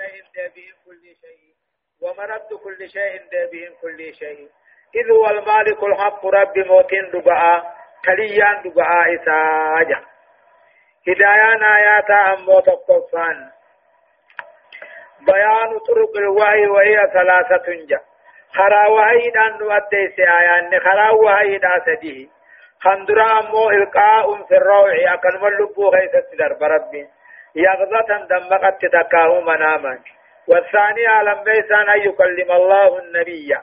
شيء دابين كل شيء ومرد كل شيء دابين كل شيء. إذ هو المالك الحق رب موتين دقاء تليان دقاء إساجا. هدايان آيات أمو تقفان بيان طرق الوحي وهي ثلاثة جا. خرا وحي دان نؤدي سيايان خرا وحي دا سديه. خندرا أمو إلقاء في الروع أكل ملبو غيث السدر بربي يغضة دمقت تكاه مناما. والثاني على بيسان أن يكلم الله النبي.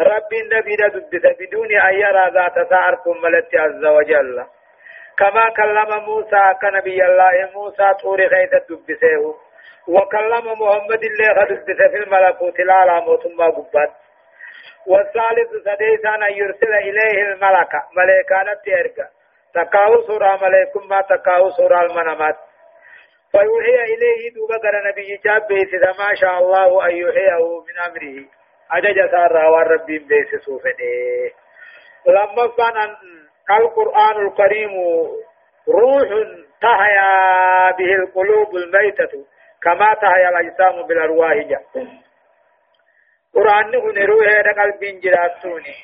رب النبي دبت بدون أن يرى ذات سعركم ملت عز وجل. كما كلم موسى كنبي الله موسى طور خيث دبسه وكلم محمد الله دبت في الملكوت لا موتما قبات والثالث سديسان أن يرسل إليه الملك ملكانة تيرك تقاو سورة ملكم ما تقاو سورة المنامات فيوحي إليه دوبا قرى نبي جاب بيس ما شاء الله أن يوحيه من أمره. أجج سارة والرب بيس سوفده لما كان القرآن الكريم روح تحيا به القلوب الميتة كما تحيا الأجسام بالأرواح. جاء قرآن نكون روح قلب جراتوني.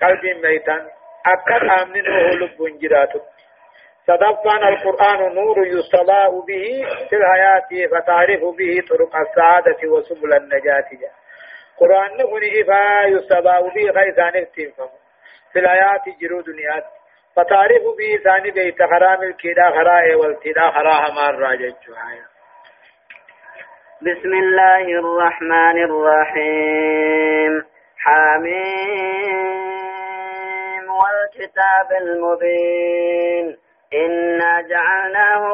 قلب ميتان. أكد آمن روح لب جراتو صدفان القرآن نور يستضاء به في الحياة فتعرف به طرق السعادة وسبل النجاة. قرآن نكون إفا يستضاء به خيثان افتنفم في الحياة جرو دنيات فتعرف به ثاني بيت خرام الكدا خرائه والتدا خراها مار راجج بسم الله الرحمن الرحيم. حميم والكتاب المبين.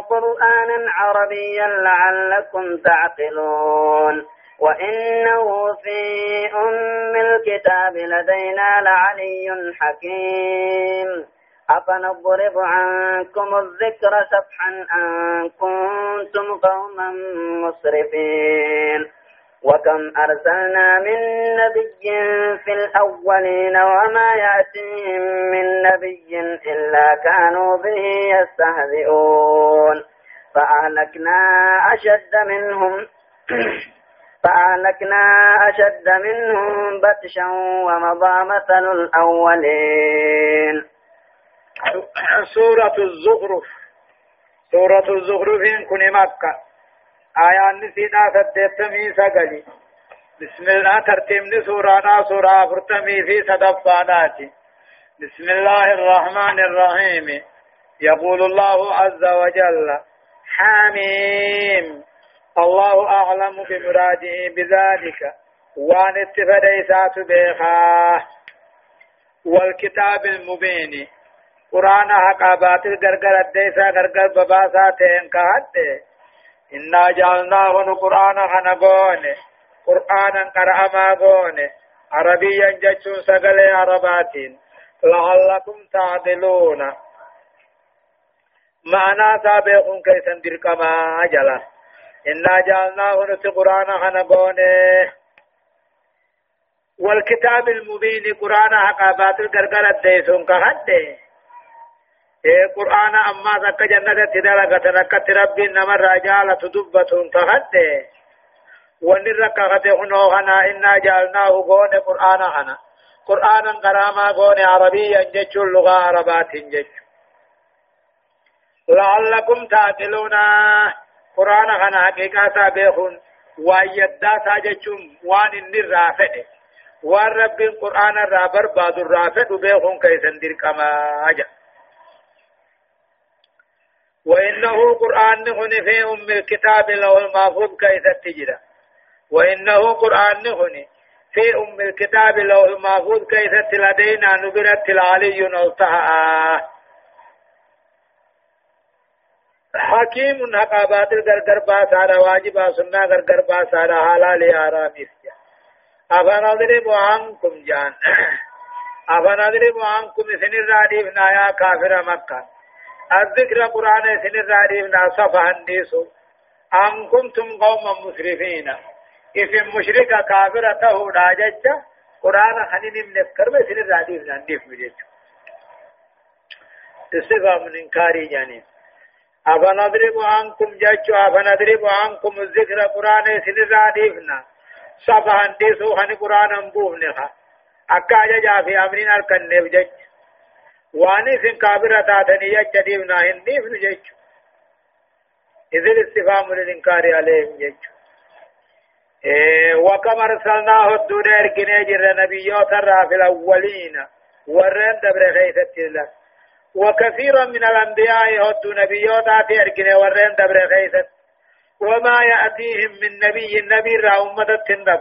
قرآنا عربيا لعلكم تعقلون. وإنه في أم الكتاب لدينا لعلي حكيم. أفنضرب عنكم الذكر سفحا أن كنتم قوما مسرفين. وكم أرسلنا من نبي في الأولين وما يأتيهم من نبي إلا كانوا به يستهزئون. فأهلكنا أشد منهم فأهلكنا أشد منهم بطشا ومضى مثل الأولين. سورة الزخرف. سورة الزخرف كن مكة. آيان نسينا سدتمي سقلي بسم الله ترتيب سورة سورة فرتمي في صدفانات بسم الله الرحمن الرحيم يقول الله عز وجل حميم الله أعلم بمراده بذلك وان اتفديسات بيخاه والكتاب المبين قرآن حقا باطل غرغر الديسا غرغر بباسا تين كهد إنا جعلناه قرآن خنقون قرآنا قرأما قون عربيا جتشون سقل عربات لعلكم تعدلون معنى سابقون كيسا دركما جلا. إنا جعلناه نسي قرآن خنقون والكتاب المبين قرآن حقا باطل غرغر الديسون إيه قرآن أما سك جنة تدلق تنكت ربي نما الرجال تدبة تهد ونرك هنو هنا إنا جعلناه قون قرآن هنا قرآنا قراما قون عربيا جج اللغة عربات جج لعلكم تعقلون قرآن هنا حقيقة سابقون ويدا ساجچum وان النر فده وان رب القرآن الرابر بعد الرافد بيخون كيسن دركما أجا وإنه قرآن هن في أم الكتاب لو المحفوظ كيف تجرى وإنه قرآن هن في أم الكتاب لو المحفوظ كيف لدينا نبرت العلي نلتها. حكيم حقابات الغرغر باسارة واجبا سنة غرغر باسارة حلال آرامي أفنضرب عنكم جان. أفنضرب عنكم سنر راديف نايا كافر مكة الذكر قرآن سن الرعيم ناصفا النيسو. أم كنتم قوما مسرفين. إف مشرك كافرة تهو راججة قرآن خنين من الكرم سن الرعيم نانديف مجيج استفهام من إنكاري جانب أفنضرب عنكم جج. أفنضرب عنكم الذكر قرآن سنرا ديفنا صفحا ديسو خن قرآن بوفنها أكا ججا في أمرين الكنف جج. واني سن كابرة تاتني جج ديفنا هنديف جج إذ الاستفهام للإنكار عليهم جج إيه وكما أرسلناه الدون إرقنا جر نبيوت في الأولين ورين دبر خيثة الله وكثيرا من الأنبياء هدوا نبيوت في أرقنا ورين دبر خيثة وما يأتيهم من نبي النبي را أمة التندب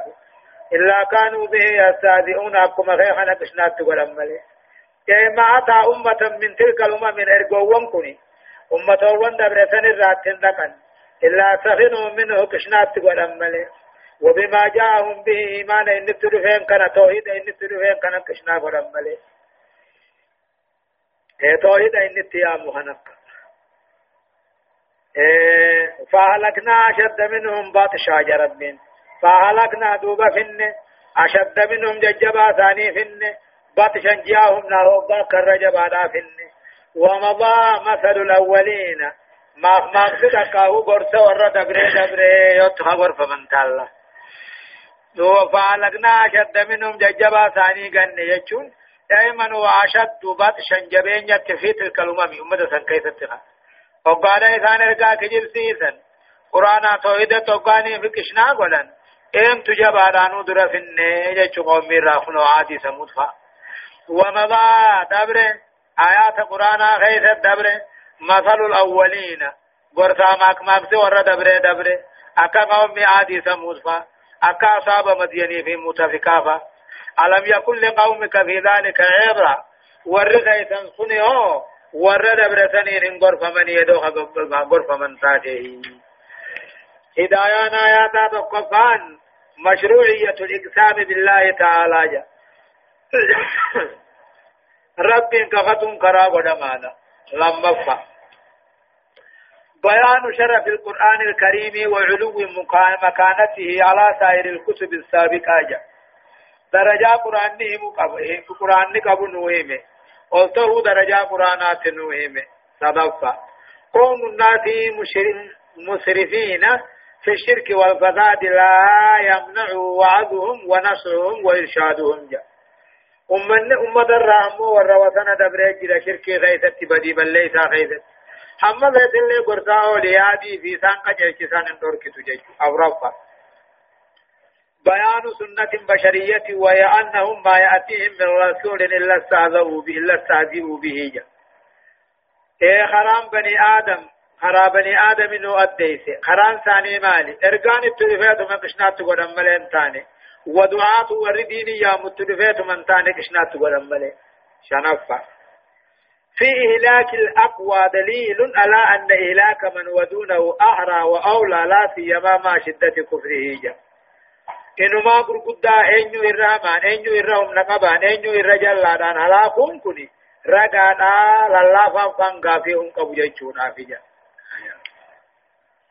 إلا كانوا به يستهزئون أبكم خيخا نقشنات تقول أتى أمة من تلك الأمم من إرقوهم كني أمة وان دبر سن الرات تندقن. إلا سخنوا منه قشنات تقول أمالي وبما جاءهم به إيمان إن تدفين كان توحيد إن تدفين كان قشنا قول أمالي توحيد إن تيام هنق فهلكنا أشد منهم بطشا جربين فهلكنا دوبا فن أشد منهم ججبا ثاني فن. بطشا جاءهم نهوبا كرجبا فن ومضى مثل الأولين. ما ما قصد كاهو غرس ور دبره دبره يتخا غرف من تالا. دو فهلكنا أشد منهم ججبا ثاني غن يجون دائما وأشد بطشا جبين يتفيت الكلمة أمة سنكيت التخا وقال إذان إرقا كجل سيسن. قرآن توحيد توقاني في كشنا قولن. إم تجب آرانو در فنه جچو قومي راخنو عادي سمود فا. ومضى دبر آيات قرآن خيث دبر مثل الأولين. قرصا ماك ماك ور دبر دبر. أكا قومي عادي سمود فا أكا أصاب مديني في متفكافا ألم يكن لقومك في ذلك عبرة؟ ورغيثا صنعوا ورد برسنين إن غرفة من يدوخ غرفة من تاته هدايان آيات تقفان مشروعية الإقسام بالله تعالى. جا رب كفتم كراب ودمانا لما بيان شرف القرآن الكريم وعلو مكانته على سائر الكتب السابقة جا درجة قرآنه قرآن قبل نوهمه قلته درجة قرآنات نوهم صدفة قوم الناس مسرفين في الشرك والفساد لا يمنع وعدهم ونصرهم وإرشادهم جاء أمن أمة الرحمة والروسنة دبريج جدا شركي غيثة بدي بل ليس غيثة حمد غيث اللي قرصاه ليادي في سانقا جيش سان اندور كتو جيش أو رفا بيان سنة بشرية وهي أنهم ما يأتيهم من رسول إلا استهزوا به إلا استهزئوا به جا. إيه خرام بني آدم خرا بني آدم إنه أديس خرام ثاني مالي إرقان التلفات من قشنات قدم ملين ثاني ودعاة وردين يا متلفات من ثاني قشنات قدم ملين شنفة في إهلاك الأقوى دليل على أن إهلاك من ودونه أهرى وأولى لا سيما مع شدة كفره جا. إنما غرغدا أنيو إرهمان أنيو إرهم نقبان أنيو إرجلادان هلاكم كني رقانا لله فانقا فيهم قبو جيشونا في جا.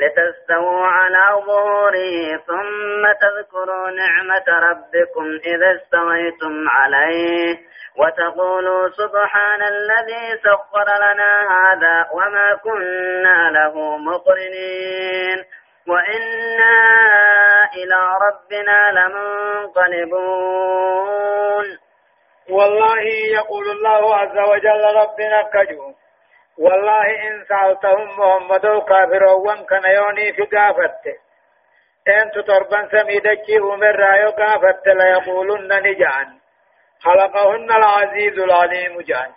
لتستووا على ظهوره ثم تذكروا نعمة ربكم إذا استويتم عليه وتقولوا سبحان الذي سخر لنا هذا وما كنا له مقرنين وإنا إلى ربنا لمنقلبون. والله يقول الله عز وجل ربنا كجو والله إن سألتهم محمد كافر وان كان يوني في قافت. إن تطربا سميدك أمر رايو قافت ليقولن نجعن خلقهن العزيز العليم جان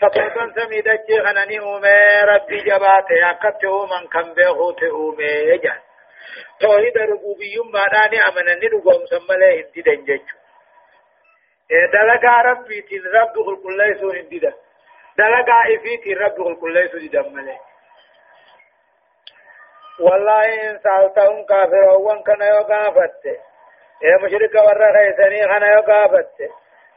فتوبا سميدتي خنني أومي ربي جباتي أكت أومن كم بيخوت أومي يجان توحيد ربوبي ما داني أمنني رقوم سمالي هندي دنججو. دلقا ربي تين رب خلق الله يسو هندي دا دلقا إفي تين رب يسو دمالي والله إن سألتهم كافرون كان يوقافت إيه مشرك ورى خيسني خان يوقافت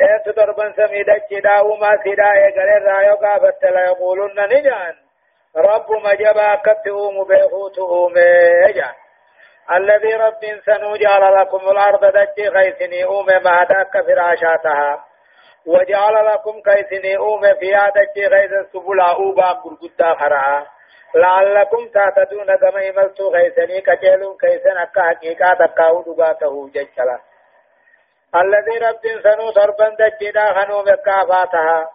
إيه تضربا سميدة جدا وما سيدا إيه را يوقافت لا يقولون نجان رب مجبا كتئوم بيخوتهم يجان الذي رب سنو جعل لكم الأرض دجي خيسني أوم ما داك فراشاتها وجعل لكم كيسني أوم فيها دجي خيس السبل أوبا قرقدا خرعا لعلكم تعتدون كما يملتو خيسني كجلون كيسن أكا حقيقة تكاو دقاته ججلا. الذي رب سنو ضربا دجنا خنو مكافاتها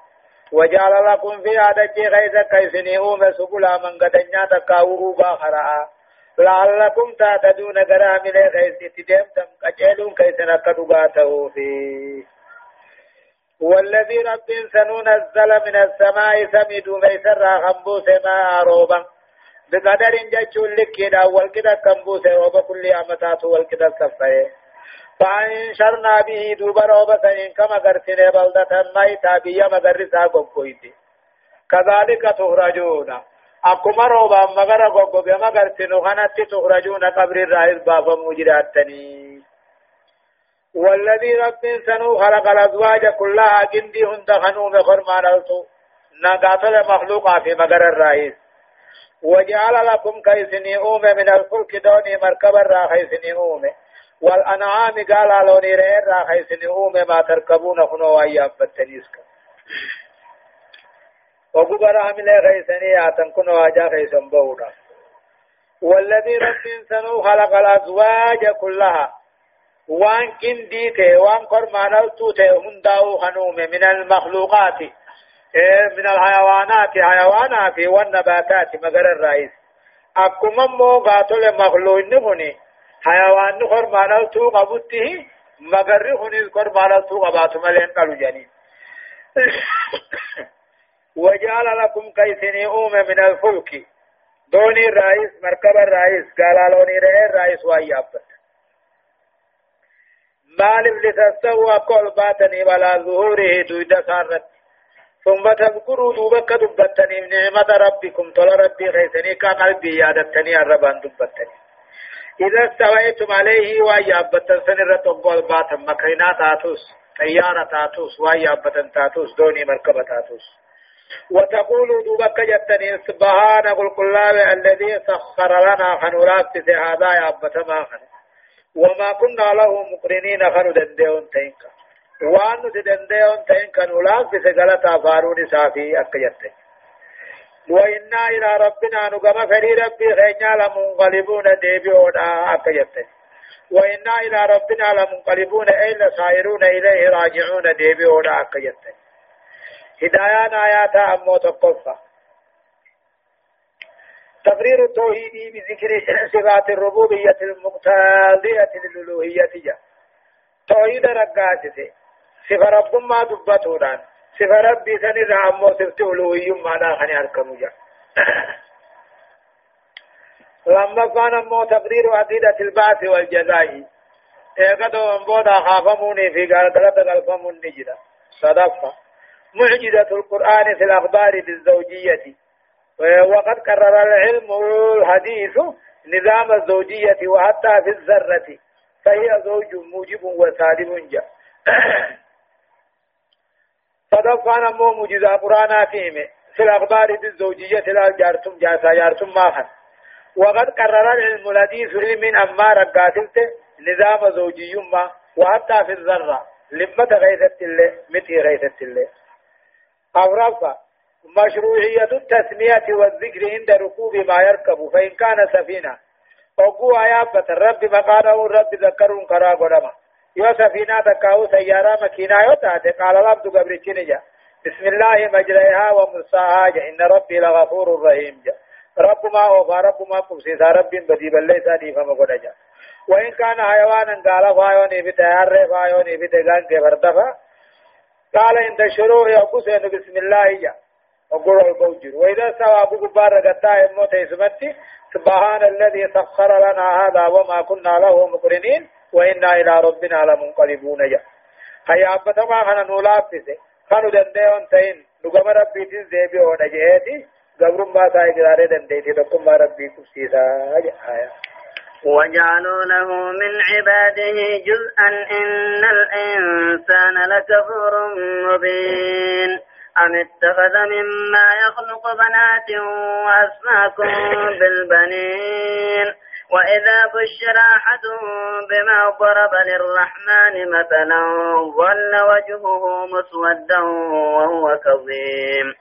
وجعل لكم فيها دجي خيس كيسني أوم سبلا من قدنيا تكاو أوبا خرعا لعلكم تعتدون غرامل خيس تدمتم كجلون كيسن أكا دقاته فيه. والذي رب سنو نزل من السماء سمد ميسر خنبوس ما روبا بقدر جتشون لك كده والكده كنبوس روبا كل أمتات والكده كفاية فأنشرنا به دوبا روبا سنين كما قرسين بلدة ميتا بيا مقرسا قبقويتي كذلك تخرجون. أكما روبا مغرا قبقو مقرسين خانت تخرجون قبر الرائز بابا مجراتني. والذي رب سنو خلق الأزواج كلها جندي هند خنوم خرمان التو نقاتل مخلوقا في مقر الرئيس. وجعل لكم كيسني أوم من الفلك دوني مركب الراخيسني أوم والأنعام قال لوني رئير راخيسني أوم ما تركبون خنو أيام بتنيسك. وقبر عمل خيسني آتن كنو أجا خيسن بودا. والذي رب سنو خلق الأزواج كلها وان كندي تي وان قرمان توتي هنداو خنوم من المخلوقات. من الحيوانات حيوانات والنباتات مغر الرئيس. أكما مو قاتل مخلوق نهني حيوان قرمان تو قبوته مغر هني قرمان تو قبات ملين قالوا جانين وجعل لكم كيسني أوم من الفلك دوني الرئيس مركب الرئيس قال لوني رئيس الرئيس وأيابت مالف لتستوى قول باتني ولا ظهوره دويدا سارت. ثم تذكروا دوبك دبتني. نعمة ربكم. طول ربي خيسني. كقلبي يادتني. الربان دبتني. إذا استويتم عليه وأيابتن سنرة قول باتن. مكرنا تاتوس. طيارة تاتوس. وأيابتن تاتوس. دوني مركبة تاتوس. وتقولوا دوبك جتني. الذي سخر لنا هذا يا وما كنا له مقرنين خنو دندهون تينكا وان دندهون تينكا نولاك في سجلة فارون سافي أكيت. وإنا إلى ربنا نقم فري ربي خينا لمنقلبون ديبيونا أكيت. وإنا إلى ربنا لمنقلبون إلا سائرون إليه راجعون ديبيونا أكيت. هدايان آيات أمو تقفى تقرير التوحيد بذكر صفات الربوبية المقتضية للألوهية توحيد رقاتته صفة رب ما دبتوران صفة ربي سنر عمو صفت ألوهي ما لا خني أركم جاء. لما كان مو تقرير عقيدة البعث والجزاء ايقظوا من بودا خافموني في قلقلة قلقمون نجدا صدفة معجزة القرآن في الأخبار بالزوجية. وقد قرر العلم الحديث نظام الزوجية وحتى في الذرة فهي زوج موجب وسالم جاء صدقنا مو موجزة قرانا فيهم في الأخبار الزوجية لا جارتم جاسا جارتم ماخن. وقد قرر العلم الحديث علم أما رقاتلت نظام زوجي ما وحتى في الذرة. لمة غيثة الله متي غيثة الله أورافا مشروعية التسمية والذكر عند ركوب ما يركب فإن كان سفينة. أقوى آيابة الرب مقاله الرب ذكر قرا قدما. يو سفينة تكاو سيارة مكينة يوتات قال العبد قبل جا بسم الله مجريها ومرساها إن ربي لغفور رحيم جا. رب ما أوفى رب ما قبسيسا رب بديب الليس دي فما قد وإن كان حيوانا قال فايوني بتيار فايوني بتغان كفرتفا قال عند شروع يقصين بسم الله جا. وقول البوجر وإذا سوى أبو قبار قطاع الموت يسمتي سبحان الذي سخر لنا هذا وما كنا له مقرنين وإنا إلى ربنا لمنقلبون. جاء هيا أبتما خنا نولافسه خانو دندهون تين. نقم ربي تنزيبي ونجهتي قبر ما تاي قراري دندهتي تقم ربي كبسيسا آية وجعلوا له من عباده جزءا إن الإنسان لكفور مبين. أم اتخذ مما يخلق بنات وأسماكم بالبنين؟ وإذا بشر أحدهم بما ضرب للرحمن مثلا ظل وجهه مسودا وهو كظيم.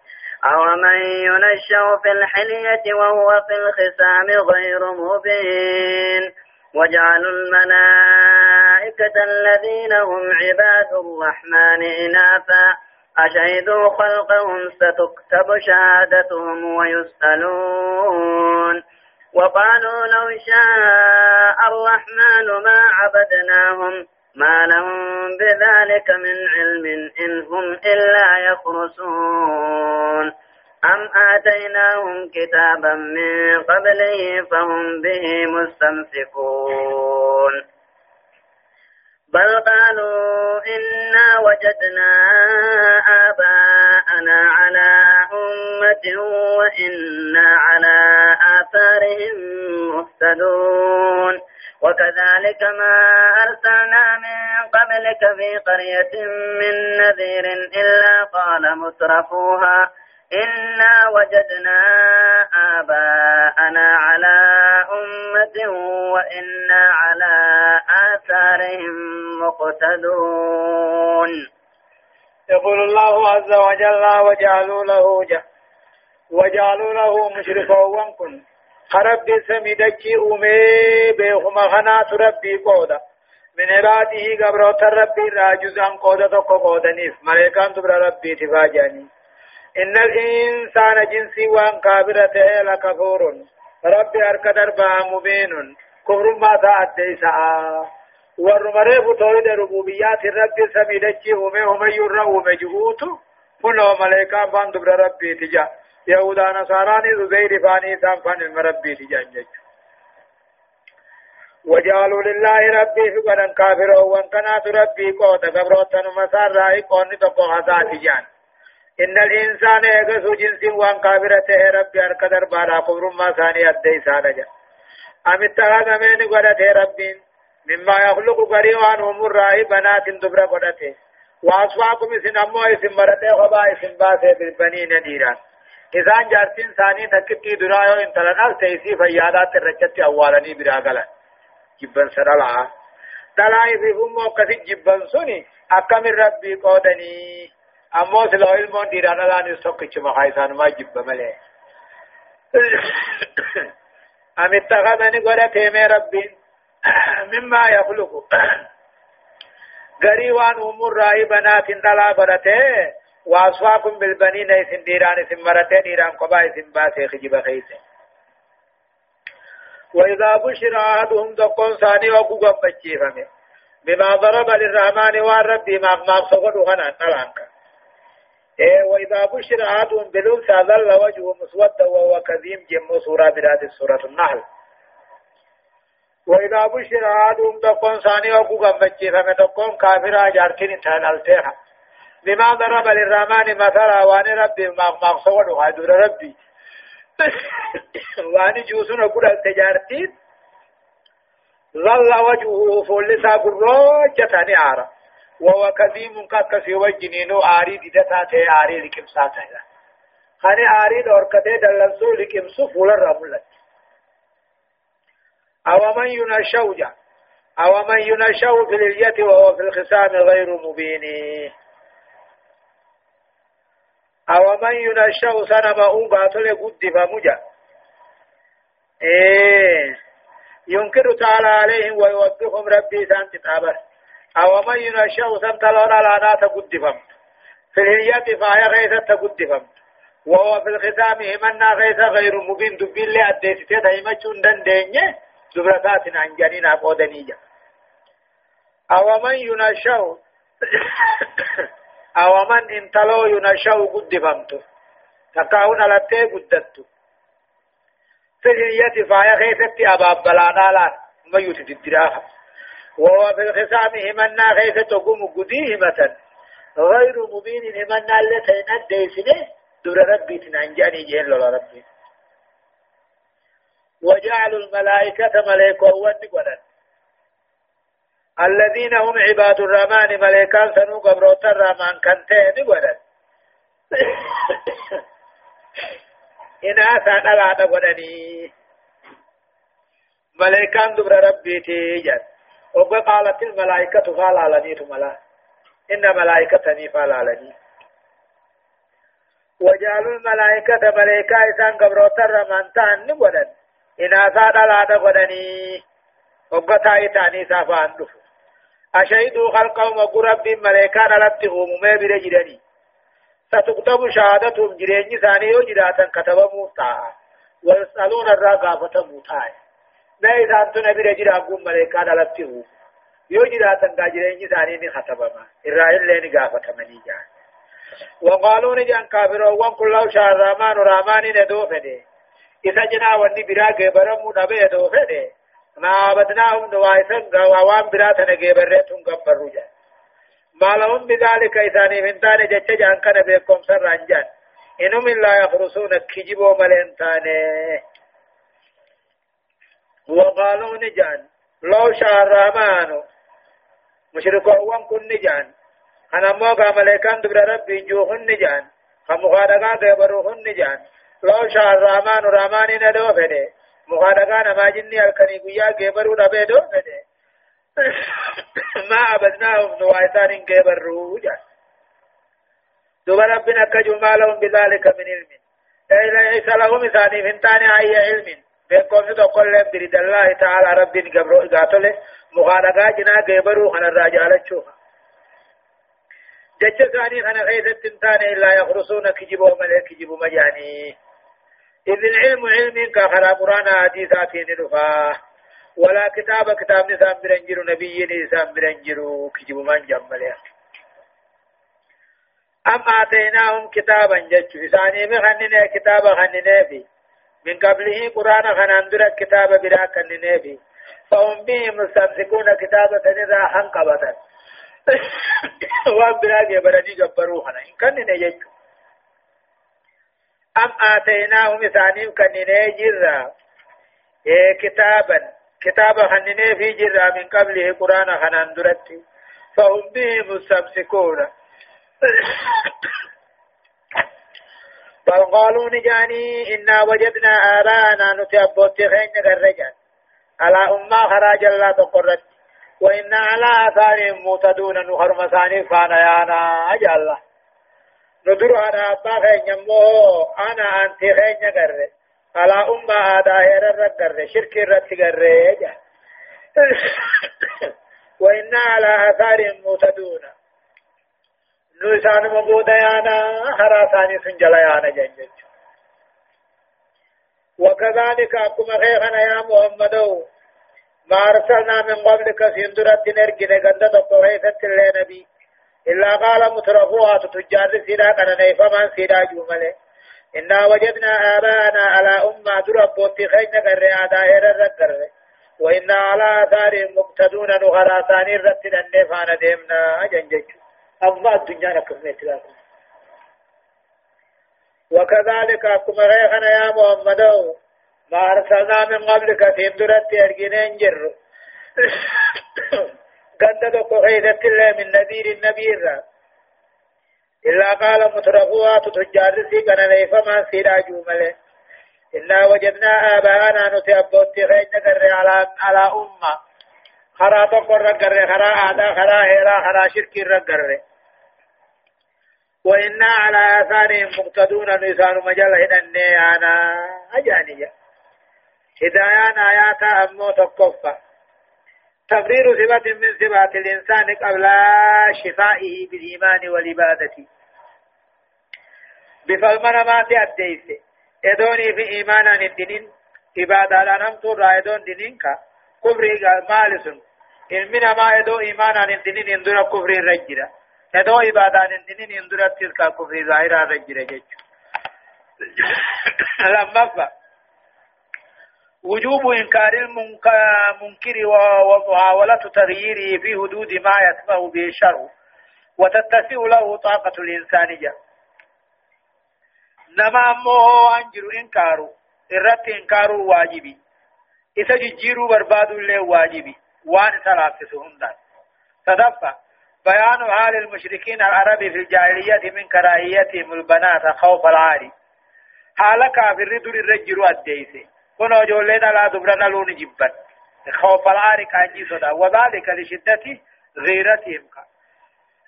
أومن ينشأ في الحلية وهو في الخصام غير مبين؟ وجعلوا الملائكة الذين هم عباد الرحمن إناثا أشهدوا خلقهم ستكتب شهادتهم ويسألون. وقالوا لو شاء الرحمن ما عبدناهم ما لهم بذلك من علم إن هم إلا يخرسون أم آتيناهم كتابا من قبله فهم به مستمسكون. بل قالوا إنا وجدنا آباءنا على أمة وإنا على آثارهم مهتدون. وكذلك ما أرسلنا من قبلك في قرية من نذير إلا قال مترفوها. إنا وجدنا آباءنا على أمة وإنا على آثارهم مقتدون يقول الله عز وجل وجعلوا له جه وجعلوا له مشرفا وانكن. خرب سميدكي أمي بيخما خنات ربي قودا من عباده قبروت ربي راجزا قودا تقو قودا نيف. ملائكان تبرا ربي تفاجاني إن الإنسان جنسي وان كابرته لكفور ربي أرك دربا مبين. كفر ما تأدي سعى ورمره فتويد ربوبيات ربي سميدكي أمي أمي يرى أمي جهوتو فنو ملائكة فان دبر ربي تجا. يهودا نصاراني زبير فاني سام فان ربي تجا. وجعلوا لله ربي فقدا كافر وان كانت ربي قوت قبروتن مسار رأي قوني تقو حساتي جان إن الإنسان يغسو جنس وان كافرته ربي أركدر بارا قبر ما ثاني أدي سانجا. أم اتخذ من قدته ربي؟ مما يخلق قريوان هم الرأي بنات دبر قدته وأصفاكم اسن أمو اسم مرته خبا اسم باسه بالبنين ديران إذا جارتين ثاني تكتي درايو انتلنا سيسي فيادات الرجت أولاني براغلا. جبن سرلا. دلائي في فمو كثي جبن سني أكم ربي قودني؟ أمو سلو علمون ديرانا لا نستوكي چما خايسان ما جب ملي أم اتخذني قولة تيمي ربي مما يخلق غريوان أمور رأي بنات دلا قولته وأصفاكم بالبنين اسم ديران اسم مرتين ديران قبا اسم باسي خجب خيسه وإذا بشر أحدهم دقون ثاني وقوقا بچيفمه بما ضرب للرحمن والرب ما ما صغر غنا نلانك إيه وإذا بشر أحدهم بالأنثى ظل وجهه مسودا وهو كظيم جم سورة براد سورة النحل. وإذا بشر أحدهم دقون ثاني وقوقا بچيفمه دقون كافر جارتين تنالتها بما ضرب للرحمن مثلا وان ربي صغر غادر ربي. وان جوسون أقول التجارتين ظل وجهه فولسا قروجة نعارة وهو كذيم قد في وجنينو آري ديدتا تي آري لكم ساتا خاني آري دوركته دلنسو لكم سفول الرملت أو من ينشوجا أو من ينشو في الية وهو في الخصام غير مبين. أو من ينشو سنما أنقاتل قد فمجا إيه. ينكر تعالى عليهم ويوبخهم ربي سان تتابر أو من ينشأ سمتلون على ناس قدفم. في الهيئة فهي غيثة تقدفم. وهو في الختام همنا غيث غير مبين دبين لأديستي دايمة دنديني زبرتات عن جنين أقودنية أو من ينشأ أو من انتلو ينشأ قدفمت تكاون على تي قدتو. في الهية فايا خيثتي أباب بلانا لا ما يوتي الدراها وهو في الخصام همنا خيثة قوم قديه مثلا غير مبين همنا اللي تينا ديسنه دور ربي تنعنجاني جين لولا ربي. وجعلوا الملائكة ملائكة ونقولا الذين هم عباد الرحمن ملائكة سنو قبروت الرحمن كنتين نقولا إنها سانا لا نقولني ملائكة دبر ربي تيجن وقالت الملائكة قال علني تملا إن ملائكة فال علني وجعلوا الملائكة ملائكة إسان قبروت الرحمن تان نقولا إنها سانا لا نقولني وقتا إتاني سافان دفو أشهدوا خلقهم وقرب ملائكة لتهم ما برجلني ستكتب شهادتهم جريني ثاني وجراتا كتب موتا ويسألون الرقافة موتا ما إذا أنتم نبي رجل أقوم ملائكة لتهم يو جراتا جريني ثاني ختبما إسرائيل لين قافة مني جان وقالوا نجان كافروا وان كل شهر رامان رامان ندو فده إذا جنا وني برا جبرمو نبي دو فده ما عبدناهم نوايسن غوام برا تنجبرتهم قبروا جان ما لهم بذلك إذاني من تاني جتش جان كان بيكم سر رنجان إنهم لا يخرسون كجبوا ملين تاني وقالوا نجان. لو شاء الرحمن. مشركوا كن نجان. أنا موقع ملائكان دبر ربي جوهن نجان. خمخادقا دبروهن نجان. لو شاء الرحمن الرحمن ندو فده مخادقا نما جني الكني قيا جبرو نبه دو فده ما عبدناهم نوايتان كبر روجا دوبا ربنا كجو بذلك من علم. إلا ليس لهم ثاني فنتان أي علم. بينكم تقول بريد الله تعالى رب قبرو قاتل مخانقا جنا قبرو خنا الرجال تشوها جج ثاني خنا غيث التنتان إلا يخرصون كجبوا ملك كجبوا مجاني إذ العلم علم كخرا قرآن حديثاتين رفاه ولا كتاب كتاب نسام برنجرو نبي نسام برنجرو كجب من جماليا أم آتيناهم كتابا جج إساني مخننا كتاب خننا في من قبله قرآن خناندر كتاب برا خننا في فهم به مستمسكون كتاب تنرى حنقبتا. وان برا جبرني جبرو خنا إن كننا جج أم آتيناهم إساني كننا جرا. إيه كتابا. كتاب خنني في جرا من قبله قرآن خنان درتي فهم به مستمسكون. بل قالوا نجاني إنا وجدنا آباءنا نتأبوت خين الرجال على أمة خراج الله تقرت وإنا على آثارهم مهتدون نخر مساني فانا يانا أجل ندر على أبا خين يمو أنا أنت خين قرت على أمة داهر الرقر شرك الرتقر وإنا على آثار مهتدون نوسان مبودا يانا خراساني سنجل يانا جنجج. وكذلك أقوم خيخنا يا محمد ما أرسلنا من قبلك سندرة نرقل قد تقريثة اللي نبي إلا قال مترفوها تتجار سيدا كان فمن سيدا جمله إنا وجدنا آباءنا على أمة دربوت خينا قرر دائرة رقر وإنا على آثار مقتدون نغراتان رتنا النفان ديمنا جنجج. أما الدنيا لكم وكذلك أكما غيخنا يا محمد ما أرسلنا من قبلك تندرت أرجنين جر دقوا خيدت الله من نذير النبي الرب إلا قال مترفوها تتجار سي كان ليفا ما سيرا جومله إنا وجدنا آباءنا نتأبوت خيج نقر على على أمة. خرا تقر رقر خرا آدا خرا هيرا خرا شرك رقر وإنا على آثارهم مقتدون نسان مجال هدن أنا أجانية. هدايان آيات أمو تقفى تقرير صفة من صفات الإنسان قبل شفائه بالإيمان والعبادة. بفالمنا ما تأديس. إدوني في إيمانا الدين عبادة لنم تورا إدون دينينكا كفري مالسن. إلمنا ما إدو إيمانا الدين اندر كفري رجرا إدو عبادة الدين اندر تلك كفري ظاهرة رجرا جيجو لما وجوب إنكار المنكر ومحاولة تغييره في حدود ما يسمح به الشرع وتتسع له طاقة الإنسان جا. نما أمه أنجر إنكاره إرت إنكار واجبي. إذا جيرو برباد له واجبي. وان ثلاثة هندان تدفع. بيان حال المشركين العرب في الجاهلية من كراهيتهم البنات خوف العاري حال كافر در الرجل الديسي كنو جولي لا دبرنا لون جبا خوف العاري كان صدا وذلك لشدة غيرتهم.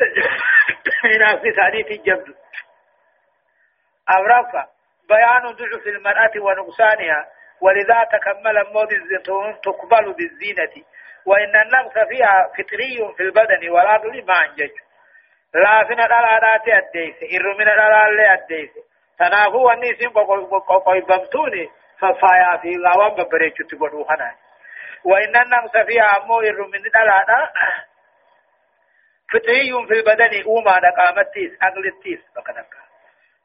من في ثاني الجبد أورفا بيان ضعف المرأة ونقصانها. ولذا تكمل الزيتون تقبل بالزينة. وإن النقص فيها فطري في البدن والعقل ما أنجج. لا فينا الآلات أديس إر من الآلات أديس تنافو النيسين قويبمتوني ففايا في غوام ببريتش تقولوا خنا وإن النقص فيها أمو إر من الآلات فطري في البدن أوما نقامتيس أقلتيس فقدك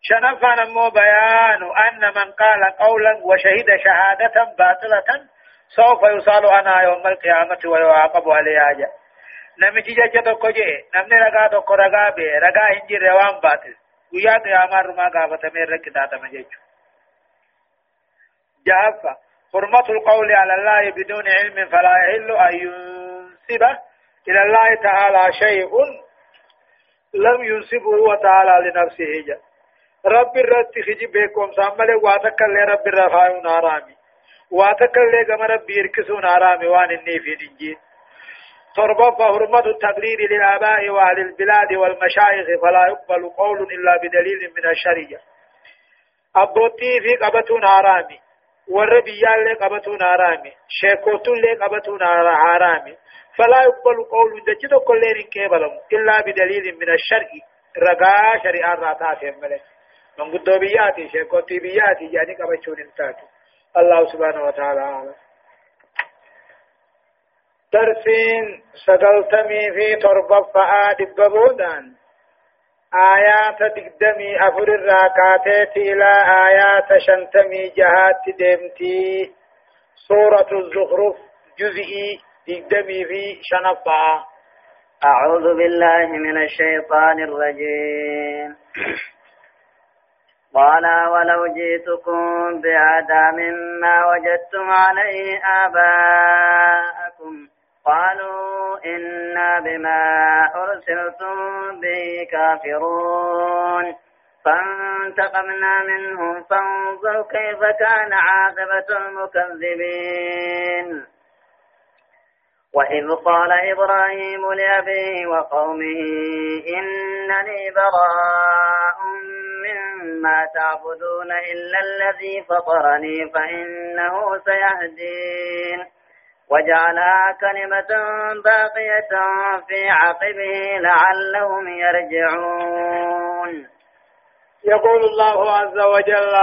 شنفا نمو بيان أن من قال قولا وشهد شهادة باطلة سوف يصال أنا يوم القيامة ويعاقب عليها نمتي جاء تقو جي نمني رقا تقو رقا بي رقا هنجي روان باطل ويا قيامة رما قابة من ركتا تمجيج جافة حرمة القول على الله بدون علم فلا يحل أن ينسب إلى الله تعالى شيء لم ينسبه هو تعالى لنفسه جاء رب الرد خجي بكم سامل واتك اللي رب الرفاعون آرامي واتك اللي قم رب يركسون آرامي وان الني في نجين تربى فهرمة التقليد للآباء وأهل البلاد والمشايخ فلا يقبل قول إلا بدليل من الشريعة. أبوتي في قبتون آرامي والربيان لي قبتون آرامي شيكوتون لي قبتون آرامي فلا يقبل قول دجتو كل كيبلهم إلا بدليل من الشرع. رقا شريعة راتات يملك من قدو بياتي شيكوتي بياتي يعني قبتون انتاتي. الله سبحانه وتعالى أعلم. درسين سقلتمي في تربة فآد ببودان. آيات دقدمي أفر الراكاتات إلى آيات شنتمي جهات دمتي. سورة الزخرف جزئي دقدمي في شنفة أعوذ بالله من الشيطان الرجيم. قال ولو جئتكم بهذا مما وجدتم عليه آباءكم. قالوا إنا بما أرسلتم به كافرون. فانتقمنا منهم فانظر كيف كان عاقبة المكذبين. وإذ قال إبراهيم لأبيه وقومه إنني براء مما تعبدون إلا الذي فطرني فإنه سيهدين وجعلها كلمة باقية في عقبه لعلهم يرجعون يقول الله عز وجل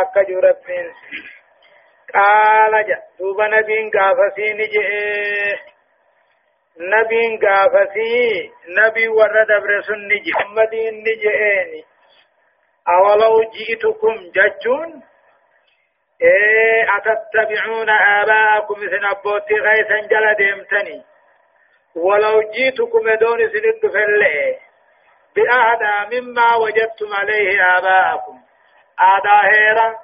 أكجر قال جاء دوب نبين قافسي نجئ. نبين قافسي نبي ورد برسن نجئ. محمدين نجئين أولو جئتكم ججون؟ إيه أتتبعون آباءكم مثل أبوتي غيثا جل ديمتني. ولو جئتكم دون سند فلئ بأهدى مما وجدتم عليه آباءكم. آدا هيرا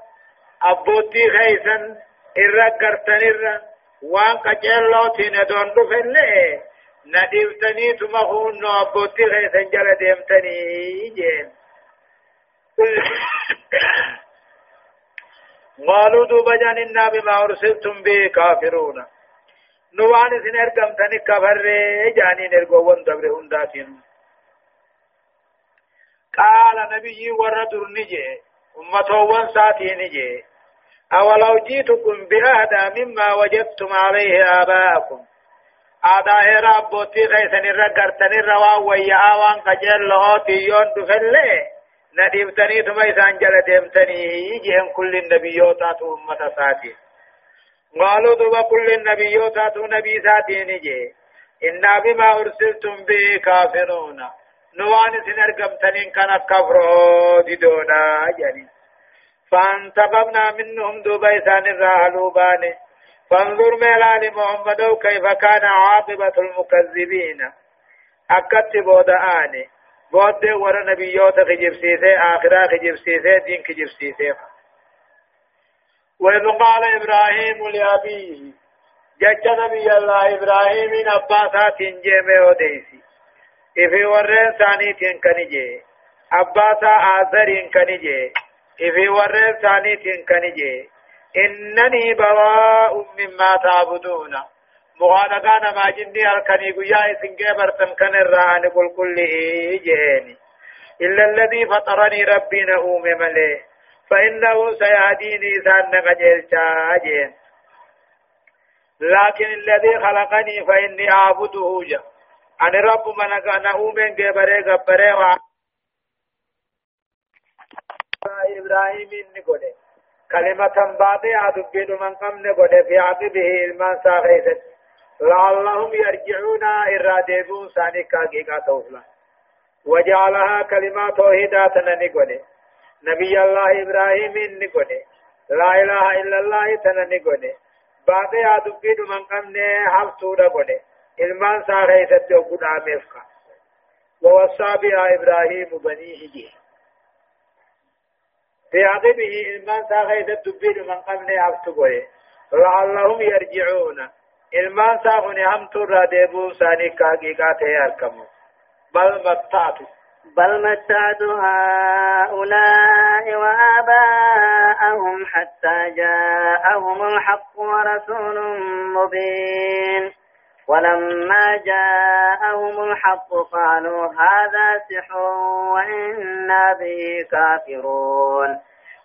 أبوتي غيثا إرى قرتن إرى وان قجلو تين دون دفلئ نديفتني تمخون أبوتي غيثا جل ديمتني جين قالوا دوبا جاننا بما أرسلتم به كافرون نوان سن ارقم تني كفر جانين ارقوون دبر هنداتين قال نبي ورد نجي أمتوان ساتي نجي أولو جيتكم بأهدى مما وجدتم عليه آباءكم آداء ربوتي غيثن الرقرتن الروا ويا آوان قجل لغوتي يون دفلي نديمتني ثم إسان جل ديمتني جهم كل النبيوتات أمة ساتي قالوا دوبا كل النبيوتات نبي ساتي نجي. إنا بما أرسلتم به كافرون. نوان سنرقمتنين كان كفرو ديدونا جاني فانتقمنا منهم دوبيسان الراهلوبان فانظر ميلان محمد كيف كان عاقبة المكذبين. أكت بودآني بود ور نبيوت خجب سيسي آخرا خجب سيسي دين خجب سيسي وإذ قال إبراهيم لأبيه جج نبي الله إبراهيم أباسات جيمي وديسي إفي ورين ثاني تنكنجي أباسا آذرين كنجي إفي ورين ثاني تنكنجي إنني براء مما تعبدون مغالقان ما جندي الكني قيا سنجي برتم كان الران قل كل إلا الذي فطرني ربي نؤوم مليه فإنه سيهديني سان نقجل جين لكن الذي خلقني فإني أعبده جا أنا رب من نؤوم جبره جبره إبراهيم نقوله كلمة باطئة تبين من قمن قد في عقبه المان ساخيست لعلهم يرجعون إرادبون سانك حقيقة توفلا وجعلها كلمة توحيدات نقول نبي الله إبراهيم نقول لا إله إلا الله تنقول باطئة تبين من قمن حفتو نقول إلمان ساخيست يقول عميفك ووصى بها إبراهيم بنيه جيه في عقبه إلمان ساغيد الدبين من قبل أفتقوه لعلهم يرجعون. إلمان ساغني هم ترى ديبو ساني كاقيقات يركمو بل متعت بل متعت هؤلاء وآباءهم حتى جاءهم الحق ورسول مبين ولما جاءهم الحق قالوا هذا سحر وإنا به كافرون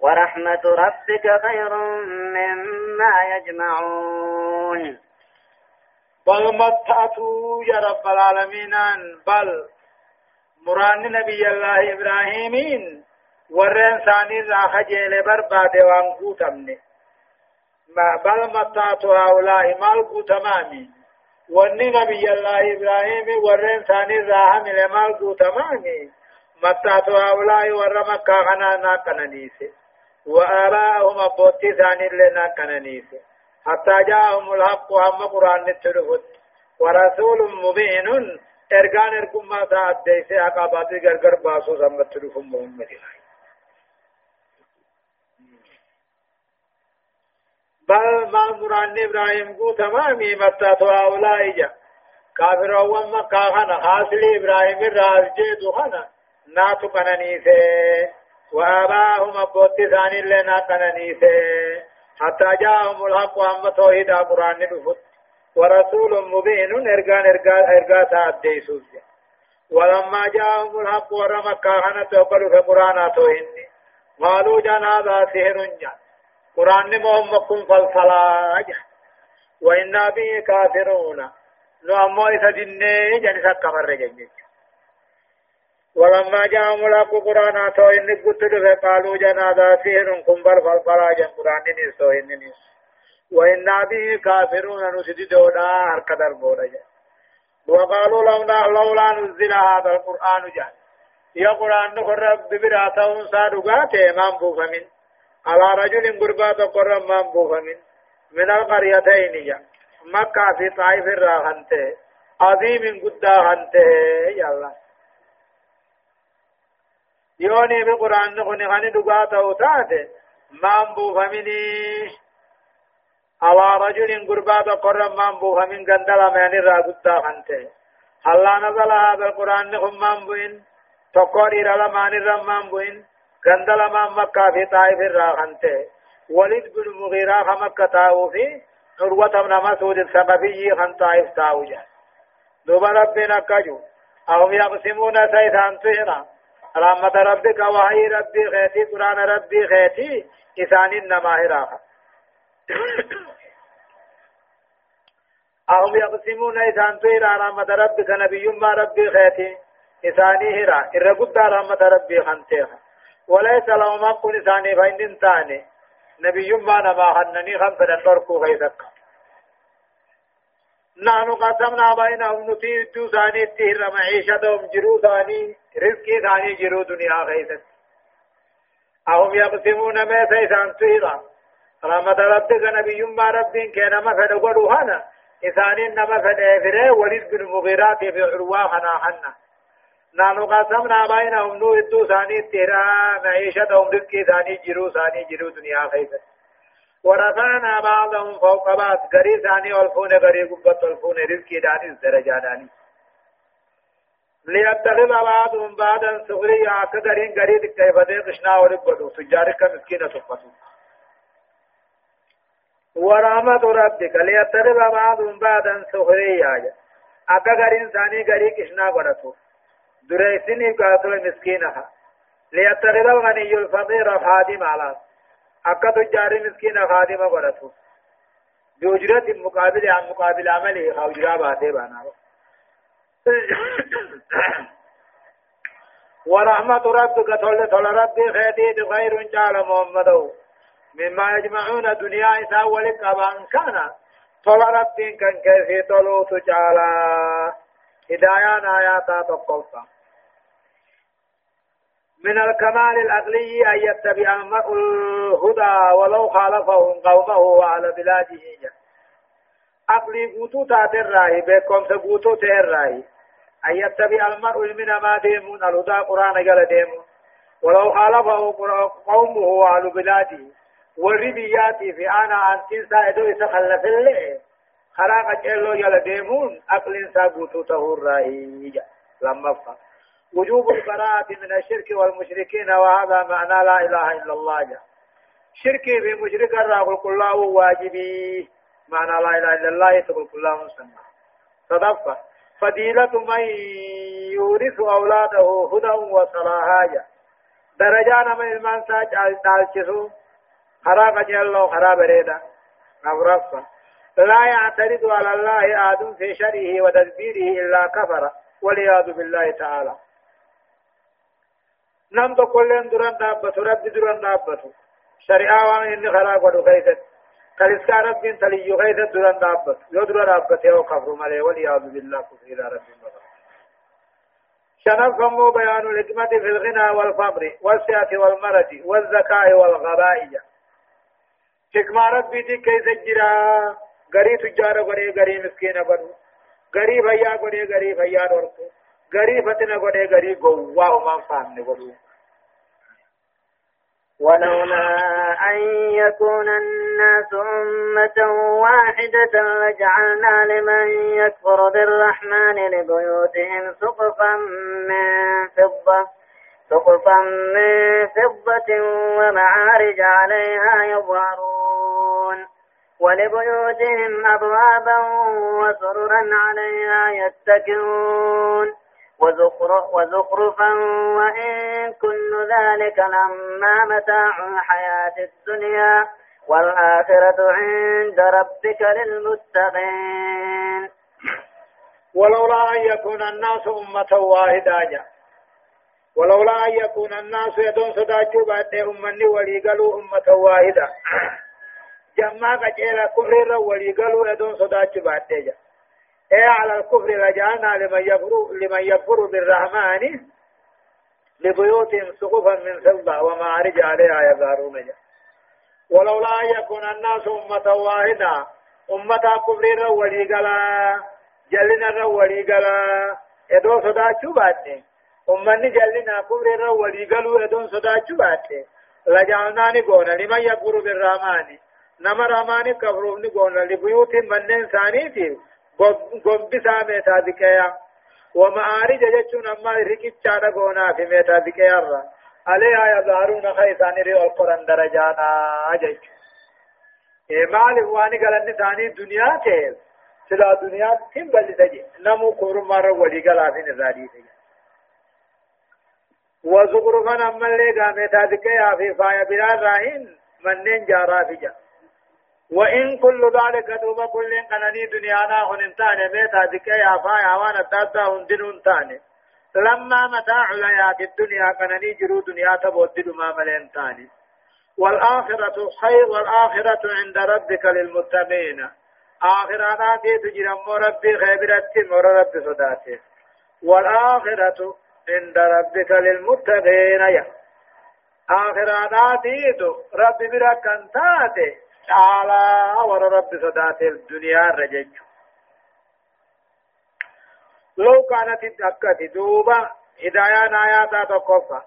ورحمة ربك خير مما يجمعون. بل متعتوا يا رب العالمين بل مران نبي الله إبراهيم ورين ثاني راح جيل برباد وانقوتمني ما بل متعتوا هؤلاء مالقو تمامي wanni nabiyallah ibrahim warreen isaanii irraa hamile maal guutamaani mattaatu haulaa'i warra makkaa kanaa naaqananiise وآباءهم أبوتي ثاني اللي ناكننيسه حتى جاءهم الحق هم قرآن نتلفت ورسول مبين ارغان ارقم ما ساعد ديسي عقاباتي غرغر باسو سمت تلفم محمد بل ما مران إبراهيم قو تمامي متى أولا إجا كافر مكة خنا حاصل إبراهيم الراس جيدو خنا ناتو كننيسي وآباهم أبوتي ثاني لنا كننيسي حتى جاءهم الحق وهم توحيد قرآن نفت ورسول مبين ارغان ارغان تاديسوس ولما جاءهم الحق في قرآن قالوا جان هذا جان. قرآن فالفلاج. وإنا به كافرون. ولما جاء ملاك قرآن تو إن قلت قالوا جنادا سهر كنبر فالفلاج قرآن نسو إن نس وإنا به كافرون نسد دودا هركدر بودا وقالوا لولا لولا نزل هذا القرآن جاء يا قرآن نخرب رب براته صادقاته من بوفمن على رجل قربا تقر من بوفمن من القريتين جا مكة في طائف الراهنته عظيم قد هنته يا الله يوني بالقرآن نخني خني دقاته وتاته من بوفمني على رجل قربا تقر من بوفمن قندل من الرا قد هنته هلا نزل هذا القرآن نخم من بوين تقر إلى لمان الرمان بوين غندل ما مكة في طائف الراحنته ولد بن مغيرة مكة تاو في عروة بن مسعود الثقفي خن طائف تاوجا دوب ربنا كجو أهم يقسمون سيثان تهنا رحمة ربك وحي ربي خيتي قرآن ربي خيتي إسان النما هراها أهم يقسمون إذان تيرا رحمة ربك نبي ما ربي خيتي إساني هرا. إرى قد رحمة ربي خنتيها وليس لهم حق إساني فإن تاني نبي ما نما خنني خمسة نركو خيثك نحن قسمنا بينهم نتير تو ثاني تهر معيشتهم جرو ثاني رزقي ثاني جرو دنيا خيثك أهم يقسمون ما تيسان تهرا. رحمة ربك نبي ما ربي كان ما فدقوا هنا إسانين نما فدافره ولد بن مغيرات في عروة خنا حنا نانو قسمنا بينهم نو ادو ثاني تيرا معيشتهم رزقي ثاني جرو ثاني جرو دنيا خيثة ورفعنا بعضهم فوق بعض. غري ثاني والفون غري قبط والفون رزقي داني الدرجة داني. ليتخذ بعضهم بعضا سخريا كغرين غري كيف دي قشنا ورقبدو تجارك مسكينة تفتو ورحمة ربك. ليتخذ بعضهم بعضا سخريا أكا غرين ثاني غري قشنا ورقبدو دريسني قاتل مسكينها ليتخذ الغني الفقير خادم على أكا تجار مسكين خادم قرأته بأجرة مقابل عن مقابل عمله أو جرا باته بانا ورحمة ربك تولى تولى ربي خيدي غير جعل محمد مما يجمعون دنيا إساء ولك أبان كان تولى ربي كان كيف تولو تجعل هدايان آياتا تقلصا من الكمال العقلي أن يتبع المرء الهدى ولو خالفهم قومه وعلى بلاده. عقلي قوتو تات الرأي بكم سقوتو تات الرأي أن يتبع المرء من ما ديمون الهدى قرآن قال ديمون. ولو خالفه قومه وعلى بلاده. والربيات في أنا أن تنسى إدو يتخلف الليل. خراق جلو يلا ديمون عقل سقوتو تهور رأي لما فقط وجوب البراءة من الشرك والمشركين وهذا معنى لا إله إلا الله. جا. شركي في مشرك الرغل كله واجبي. معنى لا إله إلا الله تقول كله سنة صدفة فضيلة من يورث أولاده هدى وصلاحا. درجان من المان ساج تالشسو خراب جلو خراب ريدا أبرفة لا يعترض على الله آدم في شره وتدبيره إلا كفر والعياذ بالله تعالى. نم تو كلن دران دابتو رب دران دابتو شريعة وان إني خراب ودو خيثت كالسكا رب تليو خيثت دران دابتو يو دران دابتو يو كفر ملي والعياذ بالله كفر إلى رب مغفر شنفهم بيان الحكمة في الغنى والفقر والسعة والمرض والذكاء والغباء حكمة ربي دي كيف جرا غري تجار غري غري مسكين غري غري بيا غري غري بيا دوركو غري فتنا غري غري غوا ما فان غري ولولا أن يكون الناس أمة واحدة لجعلنا لمن يكفر بالرحمن لبيوتهم سقفا من فضة سقفا من فضة ومعارج عليها يظهرون. ولبيوتهم أبوابا وسررا عليها يتكئون. وزخرفا وإن كل ذلك لما متاع الحياة الدنيا والآخرة عند ربك للمتقين ولولا أن يكون الناس أمة واحدة ولولا أن يكون الناس يدون صداجوا بعد أمني وليقلوا أمة واحدة. جمع قجيلا كفر وليقلوا يدون صداجوا بعد جمع اي على الكفر رجعنا لمن يكفر لمن يكفر بالرحمن لبيوتهم سقفا من فضة ومعارج عليها يظهرون ولولا أن يكون الناس أمة واحدة أمة كفر ولي قلا جلنا ولي قلا إدو صداچو باتني. أمني جلنا كفر ولي قلو إدو صداچو باتني. لجعلنا نقول لمن يكفر بالرحمن. نما رحمن كفر نقول لبيوت من ثاني gombisa meetaa diqeya ومعارج جتون أما ركيت شارع قونا في ميتا ذكيرا عليها يظهرون خيسان ري القرآن درجانا أجج إيه مال واني قال ثاني دنيا تيل سلا دنيا تيم بل تجي نمو كور مرة ولي قال في نزادي تجي وزغرفا أما اللي قامتا ذكيا في فايا بلاد راهين منين جارا في جا وإن كل ذلك دوبا كل قنني دنيانا هننتان ميتا ذكي يا فايا وأنا تاتا هندن تاني لما متاع الحياة الدنيا قنني جرو دنيا تبودد ما ملين تاني والآخرة خير والآخرة عند ربك للمتقين. آخرات تجرم ربي خيبرت مر رب صداته والآخرة عند ربك للمتقين. يا آخرات رب برك انتاته تعالى ور رب صداته الدنيا رجج لو كانت الدكة دوبا هدايان آيات تقفى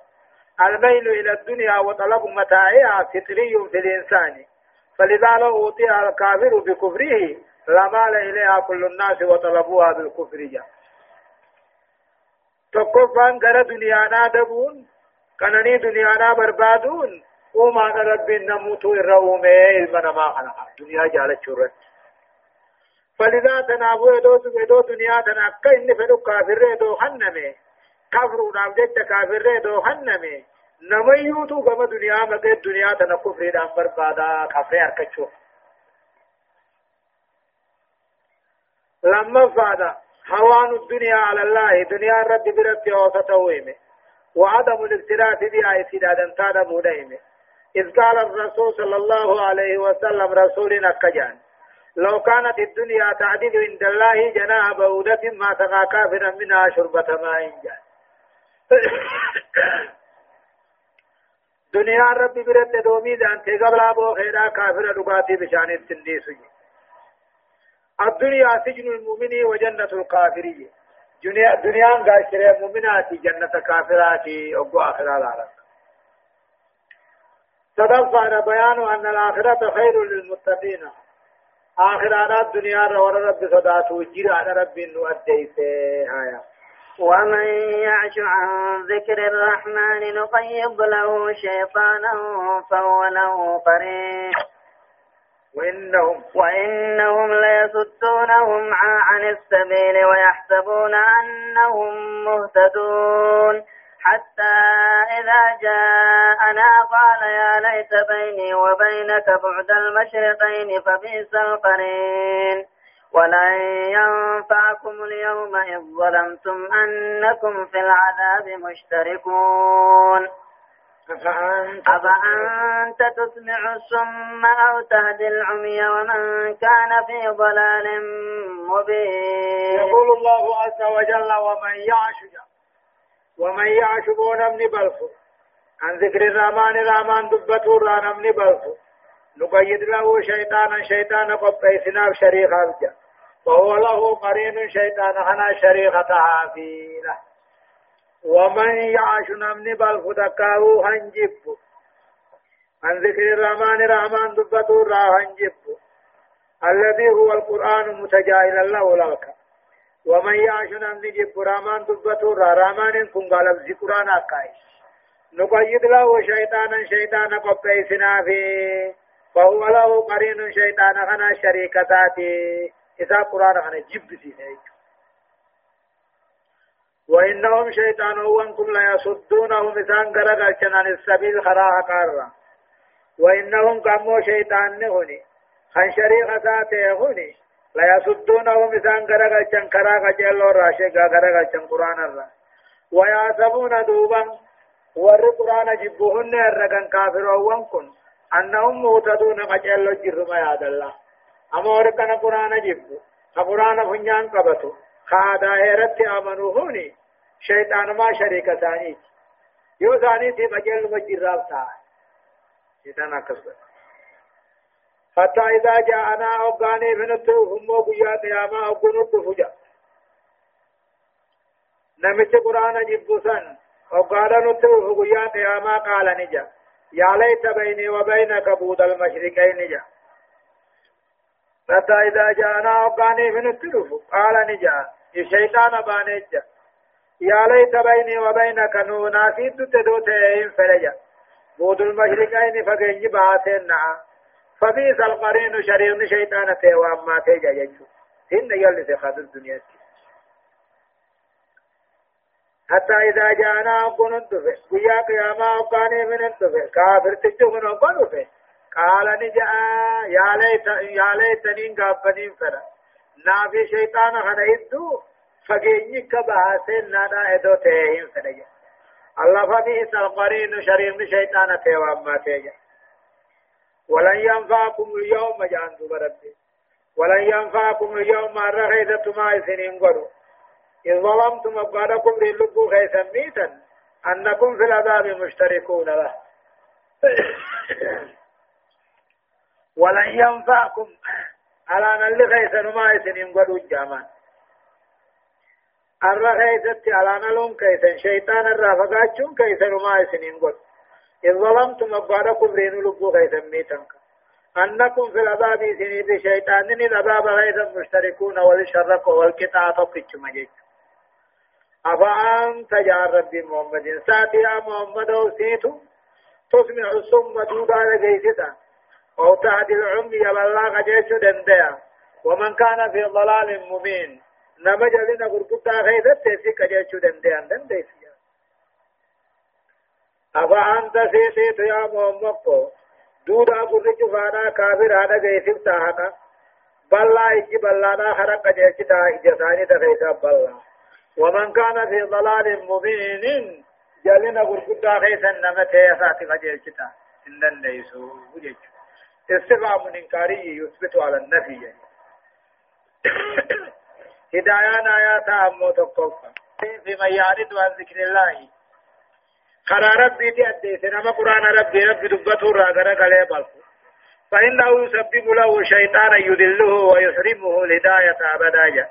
الميل إلى الدنيا وطلب متاعها فطري في الإنسان فلذا لو أوتي الكافر بكفره لمال إليها كل الناس وطلبوها بالكفر جاء تقفان غير دنيانا دبون كنني دنيانا بربادون وما رب نموت الرومي المنا ما خلق دنيا جالت شرت فلذا تنابو يدو يدو دنيا تنكا إن فدو كافر يدو خنمي كفر نابجت كافر يدو خنمي نميوتو كما دنيا مكه دنيا تنكفر دام بربادا كفر أركشو لما فادا هوان الدنيا على الله دنيا رب برت وسطويمه وعدم الافتراء بها اتدادا تانا موديمه إذ قال الرسول صلى الله عليه وسلم رسولنا كجان. لو كانت الدنيا تعدل عند الله جناح بعودة ما سقى كافرا منها شربة ماء جان. دنيا رب برت دومي دانتي قبل أبو خيرا كافر دقاتي بشان التنديسي الدنيا سجن المؤمن وجنة الكافرية دنيا دنيا جنة أبو آخرة العالم تدفع بيان أن الآخرة خير للمتقين. آخرات الدنيا رور رب صداته جير على رب نؤدي هايا ومن يعش عن ذكر الرحمن نقيض له شيطانا فهو له قريب. وإنهم وإنهم ليصدونهم عن السبيل ويحسبون أنهم مهتدون. حتى إذا جاءنا قال يا ليت بيني وبينك بعد المشرقين فبئس القرين. ولن ينفعكم اليوم إذ ظلمتم أنكم في العذاب مشتركون. أفأنت تسمع الصم أو تهدي العمي ومن كان في ضلال مبين؟ يقول الله عز وجل ومن يعش ومن يعش بون من بلفو. عن ذكر الرحمن الرحمن دبته رانا من بلفو. نقيد له شيطانا شيطانا قبيسنا شريخ الجا. وهو له قرين شيطان هنا شريختها فيه ومن يعش نمني بالفتكاه هنجب عن ذكر الرحمن الرحمن دبته را هنجب الذي هو القرآن متجاهلا له لك. ومن يعش نمني جب رحمن دبته را رحمن كن قال ذكران أكاي نقيد له شيطانا شيطانا قبيسنا فيه فهو له قرين شيطان خنا شريكتاتي إذا قرآن خنا جب سينيك وإنهم شيطان وانكم لا يصدونهم إسان غرقل عن السبيل خراها قارا. وإنهم كمو شيطان نهني خان شريخ ذاته هني لا يصدونهم إسان غرقل چن خراها جلو راشي غرقل چن قرآن الرا. ويعصبون دوبا. ور قرآن جبهن الرقن كافر وانكم أنهم مهتدون قجلو جرم يا الله. أما ورقنا قرآن جبه. قرآن فنجان قبطو خادا هيرت آمنوا هوني. شيطان ما شريك ثاني. يو ثاني تي بجل مجراب تا. شيطان أكبر حتى إذا جاءنا أبغاني فنتو هم وقيا قياما أبغنو تفجا نمت قرآن جبوسا. أبغانا نتو وقيا قياما قال نجا. يا ليت بيني وبينك بود المشركين نجا. حتى إذا جاءنا أبغاني فنتو قال نجا. الشيطان بانيجا يا ليت بيني وبينك نونا في تدوتين فلجا. بود المشرقين فقنج باتنا فبيس القرين شرير شيطان تيوام ما تيجا يجو هن يلي سخاد الدنيا حتى إذا جاءنا قنن دفه ويا قياما قاني من دفه كافر تجو من قنن دفه قال نجا يا ليت يا ليتني قابنين فرا نافي شيطان خنا هدو فقيني كبهاسين نانا إدو تهين فرا الله فبئس القرين شريم شيطان تيوام ما تيجا ولن ينفعكم اليوم جانتو بربي ولن ينفعكم اليوم مرة غيثة ما سنين قدو. إذ ظلمتم أبقادكم للبو غيثا ميتا أنكم في العذاب مشتركون له. ولن ينفعكم على أن اللي غيثا ما سنين قدو الجامان. الرا غيثت على نلوم كيثا شيطان الرا فقاتشون كيثا ما سنين قدو. إذ ظلمتم أبقادكم للبو غيثا ميتا. أنكم في العذاب سنين شيطان العذاب غيثا مشتركون والشرق والقطاع تقتش مجيك أفأنت يا ربي محمد؟ ساتي يا محمد وسيتو تسمع الصم دودا لجيستا. أو تهدي العمي بلاغ جيش دنديا. ومن كان في ضلال مبين. نما جلنا غرقتا غيثت تسيك جيش دنديا. دنديسيا. أفأنت سيتو يا محمد دودا قرق فانا كافر هذا جيستا هذا بلا إجي بلانا خرق جيش تا إجساني تغيثا بلا ومن كان في ضلال مبين جلنا غرقدا خيسا نمت يساتي غجل كتا إن النيسو وجج استفهام إنكاري يثبت على النفي. هدايان آيات أمو تقوفا في من يعرض ذكر الله خرا ربي تي أديس نما قرآن ربي ربي دبته راغرا قلي بالكو فإنه يسبب له شيطانا يدله ويحرمه الهداية أبدا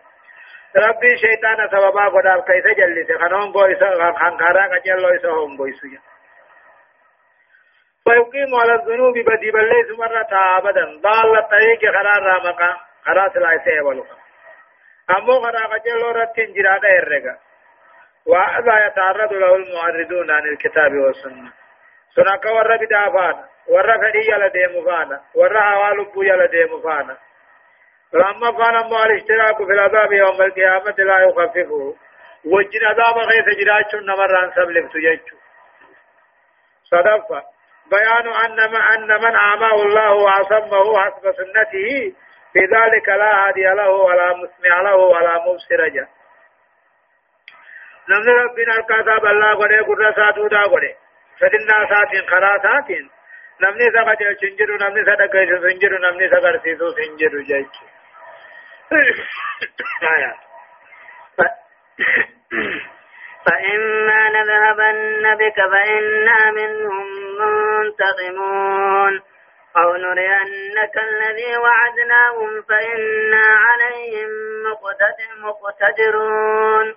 ربي شيطان سببا قدال كيف جلس خنون بويسا خنقارا قجل لويسا هم بويسا فيقيم على الذنوب بدي بليس مرة أبدا ضال الطريق خرار رامقا خلاص لا يسيبلو أمو خرا قجل رتين جرادة الرقا وهذا يتعرض له المعرضون عن الكتاب والسنة. سنك ور بدافانا ور فدي يلدي مفانا ور حوالب يلدي مفانا. فلما كان مع الاشتراك في العذاب يوم القيامة لا يخففه. وجن عذاب غيث جراج نمران سبلم تججو صدفة. بيان أن أن من عماه الله وعصمه حسب سنته في ذلك لا هادي له ولا مسمع له ولا مبصر جه نمن ربنا الكتاب الله قد قد ساتودا قد فدنا ساتين خراسات نمني سقجل سنجر نمني سدقل سنجر نمني سقر سيسو سنجر جيش فإما نذهبن بك فإنا منهم منتقمون أو نرينك الذي وعدناهم فإنا عليهم مقتدرون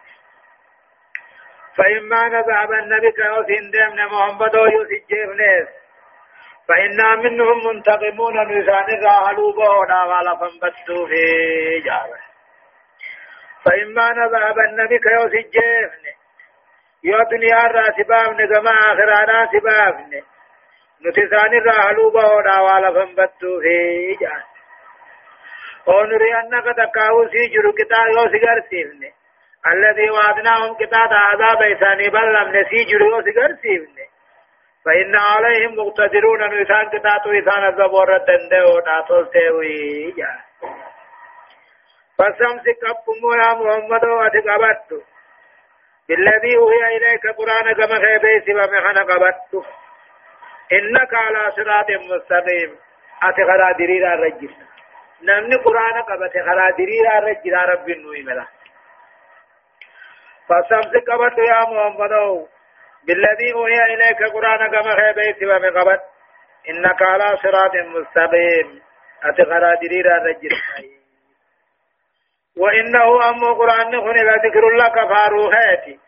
فإما نذهبن بك وسين دمنا محمد ويسجيب نيس فإنا منهم منتقمون نسان راهلوا بونا والا فنبتوا في جابه فإما نذهبن بك يوسجيفن يو دنيا راسبابن كما آخرانا سبابن نتسان راهلوا بونا والا فنبتوا في جابه ونري أنك تكاو سيجر كتا يوسجر سيفن الذي وعدناهم كتا عذاب إساني بلم نسيجر يوسجر سيفن فإن عليهم مقتدرون أن إسان كتاتو إسان الزبور الدندو تاتو سيوي. فسمسك أبمو يا محمد وأتقبت بالذي أوحي إليك قرآن كما خيبي سبا مخنا قبت إنك على صراط مستقيم. أتخرا دريرا رجل نمني قرآن قبت خرا دريرا رجل رب النوي ملا. فسمسك قبت يا محمد. بالذي أوحي إليك قرآن كما خيبيت ومقبت إنك على صراط مستقيم. أتغرى دريرا رجل وإنه أم قرآن نخن ذكر الله كفارو هاتي.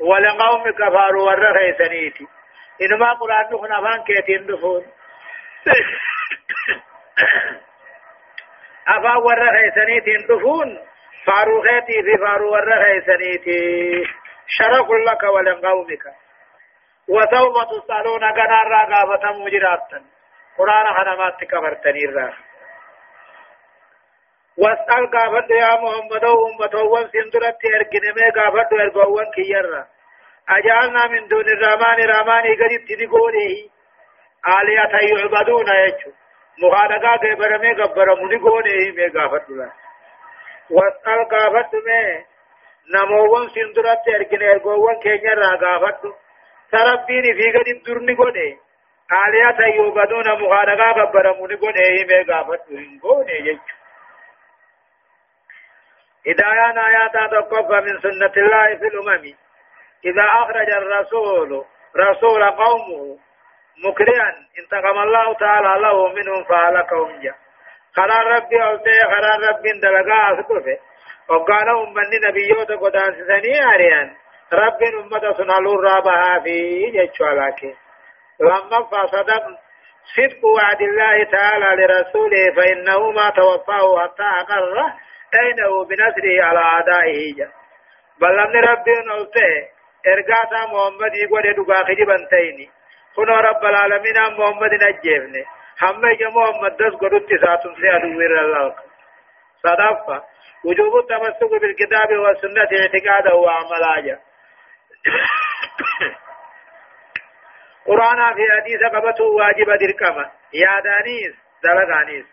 ولقوم كفارو ورخي سنيتي إنما قرآن نخن أفان كيتين دفون أفا ورّا خيسانيتين دفون فاروخيتي في فارو ورّا خيسانيتي شرف لك ولقومك. وسوف تسألون قنار راقافة مجراتا. قرآن حنمات كفرتني الراح واسأل قافت يا محمد أمة سندرت أرقن مي قافت أرقوان كيرا. أجعلنا من دون الرحمن الرحمن قد تدقونه آلية يعبدون يجو. مخالقا قبر مي قبر منقونه مي قافت الله واسأل قافت مي نموون سندرت أرقن أرقوان كيرا قافت تربين في قد الدرن قونه آلية يعبدون مخالقا قبر منقونه مي قافت الله يجو هدايان آيات تقف من سنة الله في الأمم إذا أخرج الرسول رسول قومه مكريا انتقم الله تعالى له منهم فهلكهم جاء قرار ربي أولتي قرار ربي دلقاء أسكفه وقال أمني نبيوت قدان سني أريان رب أمة سنالو رابها في جيشوالاك لما فصدق صدق وعد الله تعالى لرسوله فإنه ما توفاه حتى أقره أينه بنصره على أعدائه بل لم ربي نلته إرقاتا محمد يقول دقا خجبا تيني كنو رب العالمين محمد نجيبني هم يجا محمد دس قدت ساتم سيادو وير الله صدفة وجوب التمسك بالكتاب والسنة اعتقادا وعملا قرآن في حديث قبته واجب دركما يا دانيس دلغانيس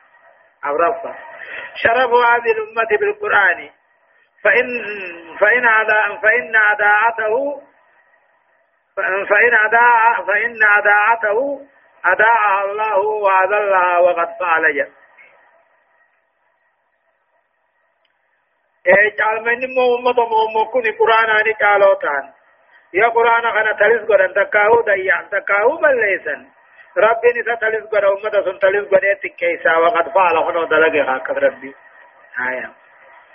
أورفا شرف هذه الأمة بالقرآن فإن فإن أداء فإن أداعته فإن أداع فإن أداعته أداعها الله وأذلها وقد فعل جل. اجعل من مو أمة مو كوني قرآن أني قالوتان يا قرآن أنا تلس قرآن تكاهو ديان تكاهو بليسن ربي نسا تلس قد أمة سن تلس قد يتكيسا وقد فعل هنا دلقها قد ربي. آية.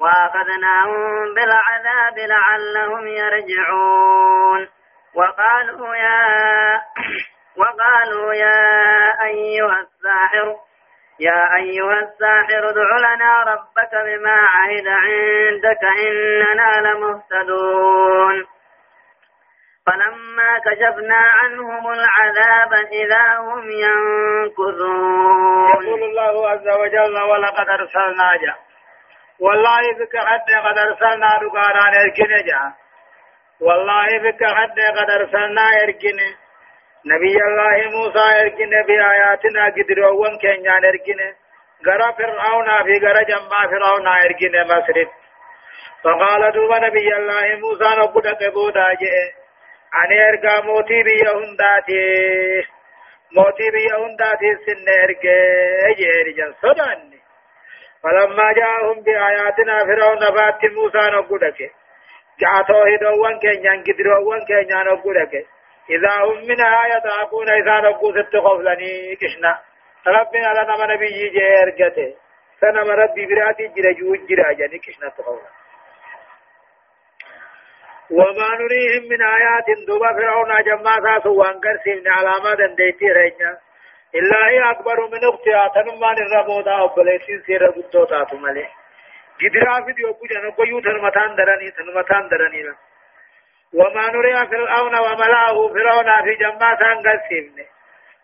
وأخذناهم بالعذاب لعلهم يرجعون. وقالوا يا وقالوا يا أيها الساحر يا أيها الساحر ادع لنا ربك بما عهد عندك إننا لمهتدون. فلما كشفنا عنهم العذاب إذا هم ينكثون. يقول الله عز وجل ولقد أرسلنا والله بك حد قد أرسلنا دقارا نركن جاء والله بك حد قد أرسلنا يركن. نبي الله موسى يركن بآياتنا قدروا كينيا نركن غرا فرعون في غرا جنبا فرعون يركن مصر فقال دوب نبي الله موسى نقود قبودا جئ. ani erga mootii biyya hundaati mootii biyya hundaati sinne erge jeeri jan sodaanni فلما جاءهم بآياتنا فرعون فات موسى نقودك جاءتو هدوان كينيان قدروان كينيان نقودك إذا هم منها يضحكون إذا نقود التقفلني كشنا. ربنا لنا من نبي جيرجته سنما ربي براتي جرجو جراجا كشنا تقفلني وما نريهم من آيات دوبا فرعون جمع ساسو وانكر سيمن علامة دنديتي رجنا إلا هي أكبر من اختها تنمان الربودا وبليسين سيرا قدو تاتو ملي جدرا في ديو بجا نقيو تنمتان دراني تنمتان دراني وما نري فرعون وملاه فرعون في جمع سانكر سيمن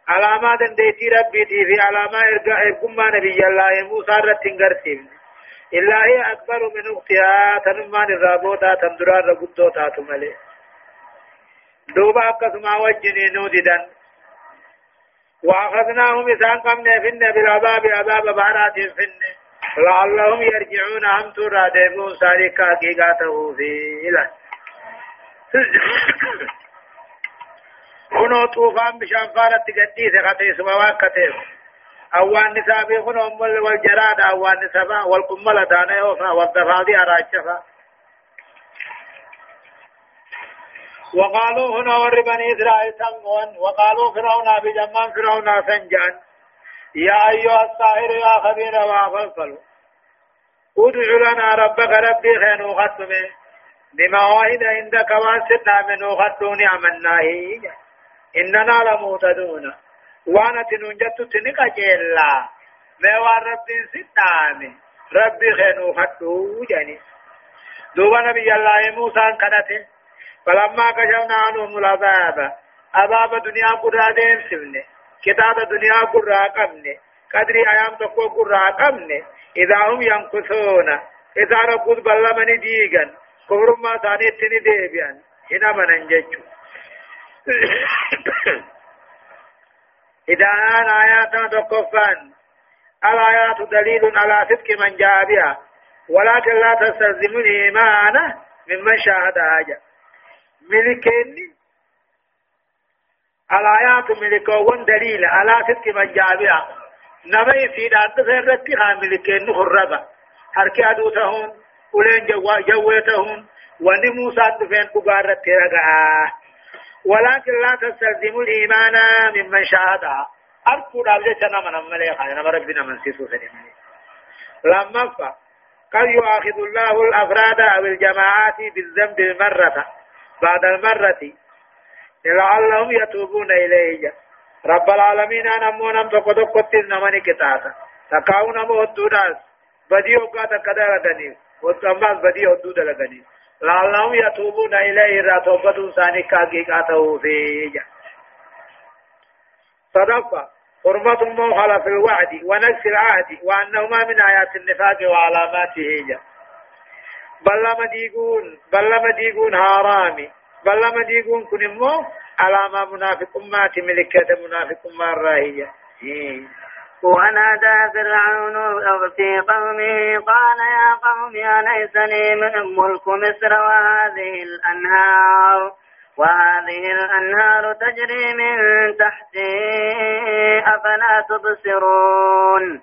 علامة دنديتي ربي في علامة إرقما نبي الله موسى رتنكر سيمن إلا هي أكبر من أختها تنمان الرابوتا تندرار رقودو تاتو ملي دوبا أكسما وجني نوددا وأخذناهم إسان قمنا فن بالعذاب عذاب بارات فن لعلهم يرجعون. هم ترى ديبون سارقا حقيقته في إله كنو طوفان بشان فارت قديس خطيس مواقته أوان نسابي خن ام والجراد أوان نسابا والقمل دانا يوفا والضفادي وقالوا هنا ور بني إسرائيل تمون وقالوا فرعون بجمان فرعون سنجان. يا أيها الساحر يا خبير وافلفل ادع لنا ربك ربي خير ختمه بما واحد عندك واسطنا من ختوني عملناه إننا لمهتدون. وأنا تنجت تنقى جيلا. ما وان ربي ستامي ربي خير ختو جاني دوبا نبي الله موسى كانت فلما كشفنا عنهم العذاب عذاب دنيا قرى دين سبنه كتاب دنيا قرى قمنه قدري أيام تقوى قرى قمنه إذا هم ينقصون إذا ربود بلمني ديغن كفر ما ثاني تني ديبيان هنا من انججو. إذا أنا آيات تقفان الآيات دليل على صدق من جاء بها ولكن لا تستلزم الإيمان ممن شاهد حاجة. ملكين الآيات ملكون دليل على صدق من بها نما يفيد أن تسرتي خان ملكين خربا حركي أدوتهم ولين جويتهم وني موسى دفين كبارة ترقا ولكن لا تستلزم الإيمان ممن شاهدها أرفض أبدا سنة من أمالي خانا ربنا من سيسو سنين لما فا قد يؤاخذ الله الأفراد أو الجماعات بالذنب المرة بعد المرة. لعلهم يتوبون إليه. رب العالمين أنا مونم تقدر قتل نماني كتاتا. تقاونا مهدوداس بدي وقا تقدر لغني وتنباس بدي ودود لغني لعلهم يتوبون إليه. را توبة ثاني كاكي كاتو فيه صدقة. حرمة موحلة في الوعد ونكس العهد وأنهما من آيات النفاق وعلاماته. بل لما ديقون بل لما ديقون هارامي بل لما ديقون كن مو علامة منافق مات ملكة منافق ما الراهية ونادى فرعون في قومه قال يا قوم أليس لي ملك مصر وهذه الأنهار؟ وهذه الأنهار تجري من تحتي أفلا تبصرون؟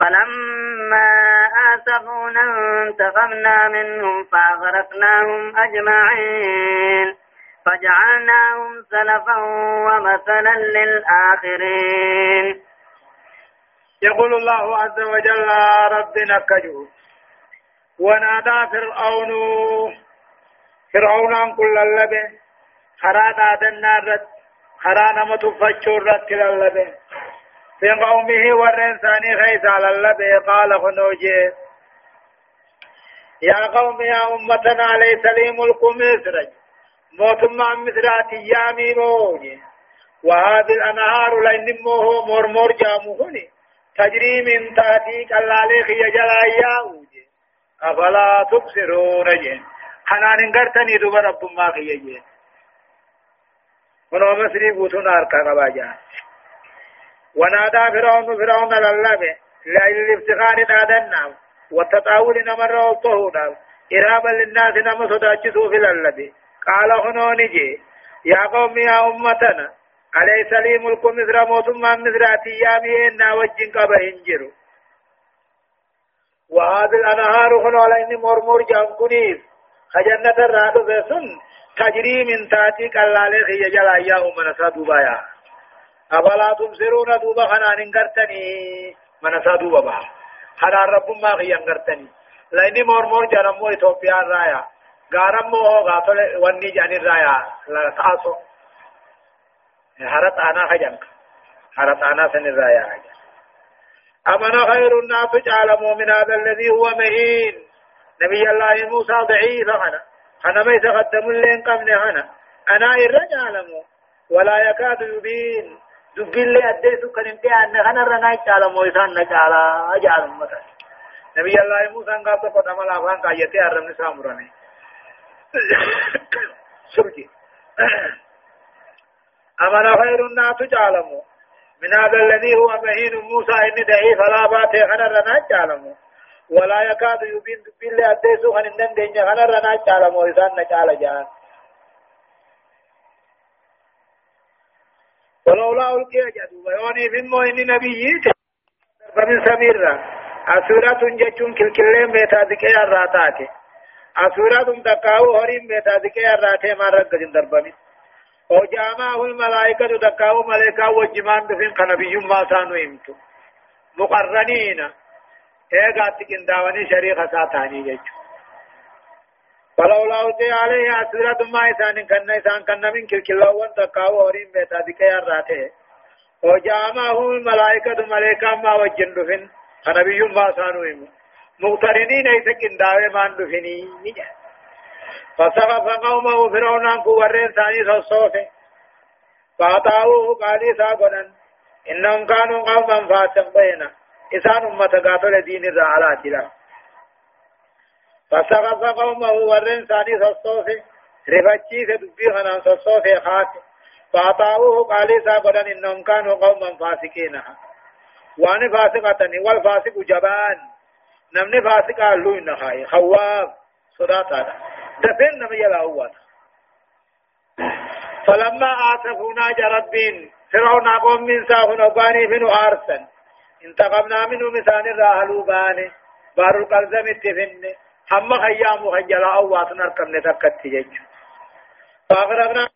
فلما آسفونا انتقمنا منهم فأغرقناهم أجمعين. فجعلناهم سلفا ومثلا للآخرين. يقول الله عز وجل ربنا كجو ونادى فرعون فرعون كل اللبن خرا دادنا رت خرا نما تفچو رت للبه في قومه ورن ثاني خيس على اللبه قال خنوجي. يا قوم يا أمتنا ليس لي ملك مصر. موتما مصرات يامي موجي وهذه الأنهار لأن موه مرمور جامهني. تجري من تحتي كالاليخ يجلا ياوجي أفلا تبصرون جين حنان انقرتني دوب رب ما خيجين ونو مصري بوتون أركا قباجا. ونادى فرعون فرعون للبه للافتخار نادنا. والتطاول نمر وطهونا إرابا للناس نم صداتشسوا في اللبه قال هنو نجي. يا قوم يا أمتنا. أليس لي ملك مصر موتما مصر أتيامي إنا وجن قبهن جرو. وهذه الأنهار هنو لإني مرمور جانكنيس خجنة الرادو بسن. تجري من تاتي قلال خي جلا يا من سادوبا يا أبلا تبصرون دوبا خنان انقرتني؟ من سادوبا با. خنان رب ما خي انقرتني. لأني مور مور جرمو إثيوبيا رايا. غارمو هو غاتل وني جاني رايا. لا تأسو. هرت أنا خجنك. هرت أنا سن رايا أمنا خير الناس جعل من هذا الذي هو مهين. نبي الله موسى ضعيف أنا. أنا ما يتقدم لين قبل أنا. أنا الرجال ولا يكاد يبين. دبين لي أديت كان انت أن أنا رنا يجعل موسى نجعل أجعل مثلا نبي الله موسى قال تقول أمال أفان كايتي أرمي سامراني سبجي أمن خير الناس تعلموا من هذا الذي هو مهين موسى إن ضعيف لا بات خنا رنا تعلموا ولا يكاد يبين بالله أديسو خن إنن دنيا خنا رنا تعلموا إذا نجعل جان ولولا ألقي جدو ويوني من موين نبيي فمن سميرا أسورة جتون كل كلهم بيتا ذكي الراتاتي أسورة تقاو هريم بيتا ذكي الراتي ما رقد دربمي وجامعه الملائكة تقاو ملائكة وجمان دفن خنبي ما سانو امتو مقرنين. ايغا تكين داوني شريخ ساتاني جيجو فلولا أوتي عليه أسورة ما إسان كن إسان كن من كل كلاوان تقاو هريم بيتا ذكي الراتي وجامعه الملائكة ملائكة ما وجن دفن. خنبي ما سانو امتو مقترنين ايسا كنداوه مان دفني. نجا فسقف قومه فرعون انكو ورين ثاني صوصوفه. فاتاوه قالي ساقنا إنهم كانوا قوما فاسقين إسان أمة قاتل دين الرعالات له فسقف قومه ورين ثاني صوصوفه رفتشي سدبي خنان صوصوفه خاته فاتاوه قالي ساقنا إنهم كانوا قوما فاسقين. وان فاسقة والفاسق جبان. نمني فاسق قالوا إن خاي خواف صداتا دفن نم يلا هو فلما آسفونا جربين فرعون قوم من ساهن أباني من أرسن. انتقمنا منه مثال الراهلو باني. بار القلزم اتفن هم خيام خجلا أواتنا الكمن تكت جج فأغرقنا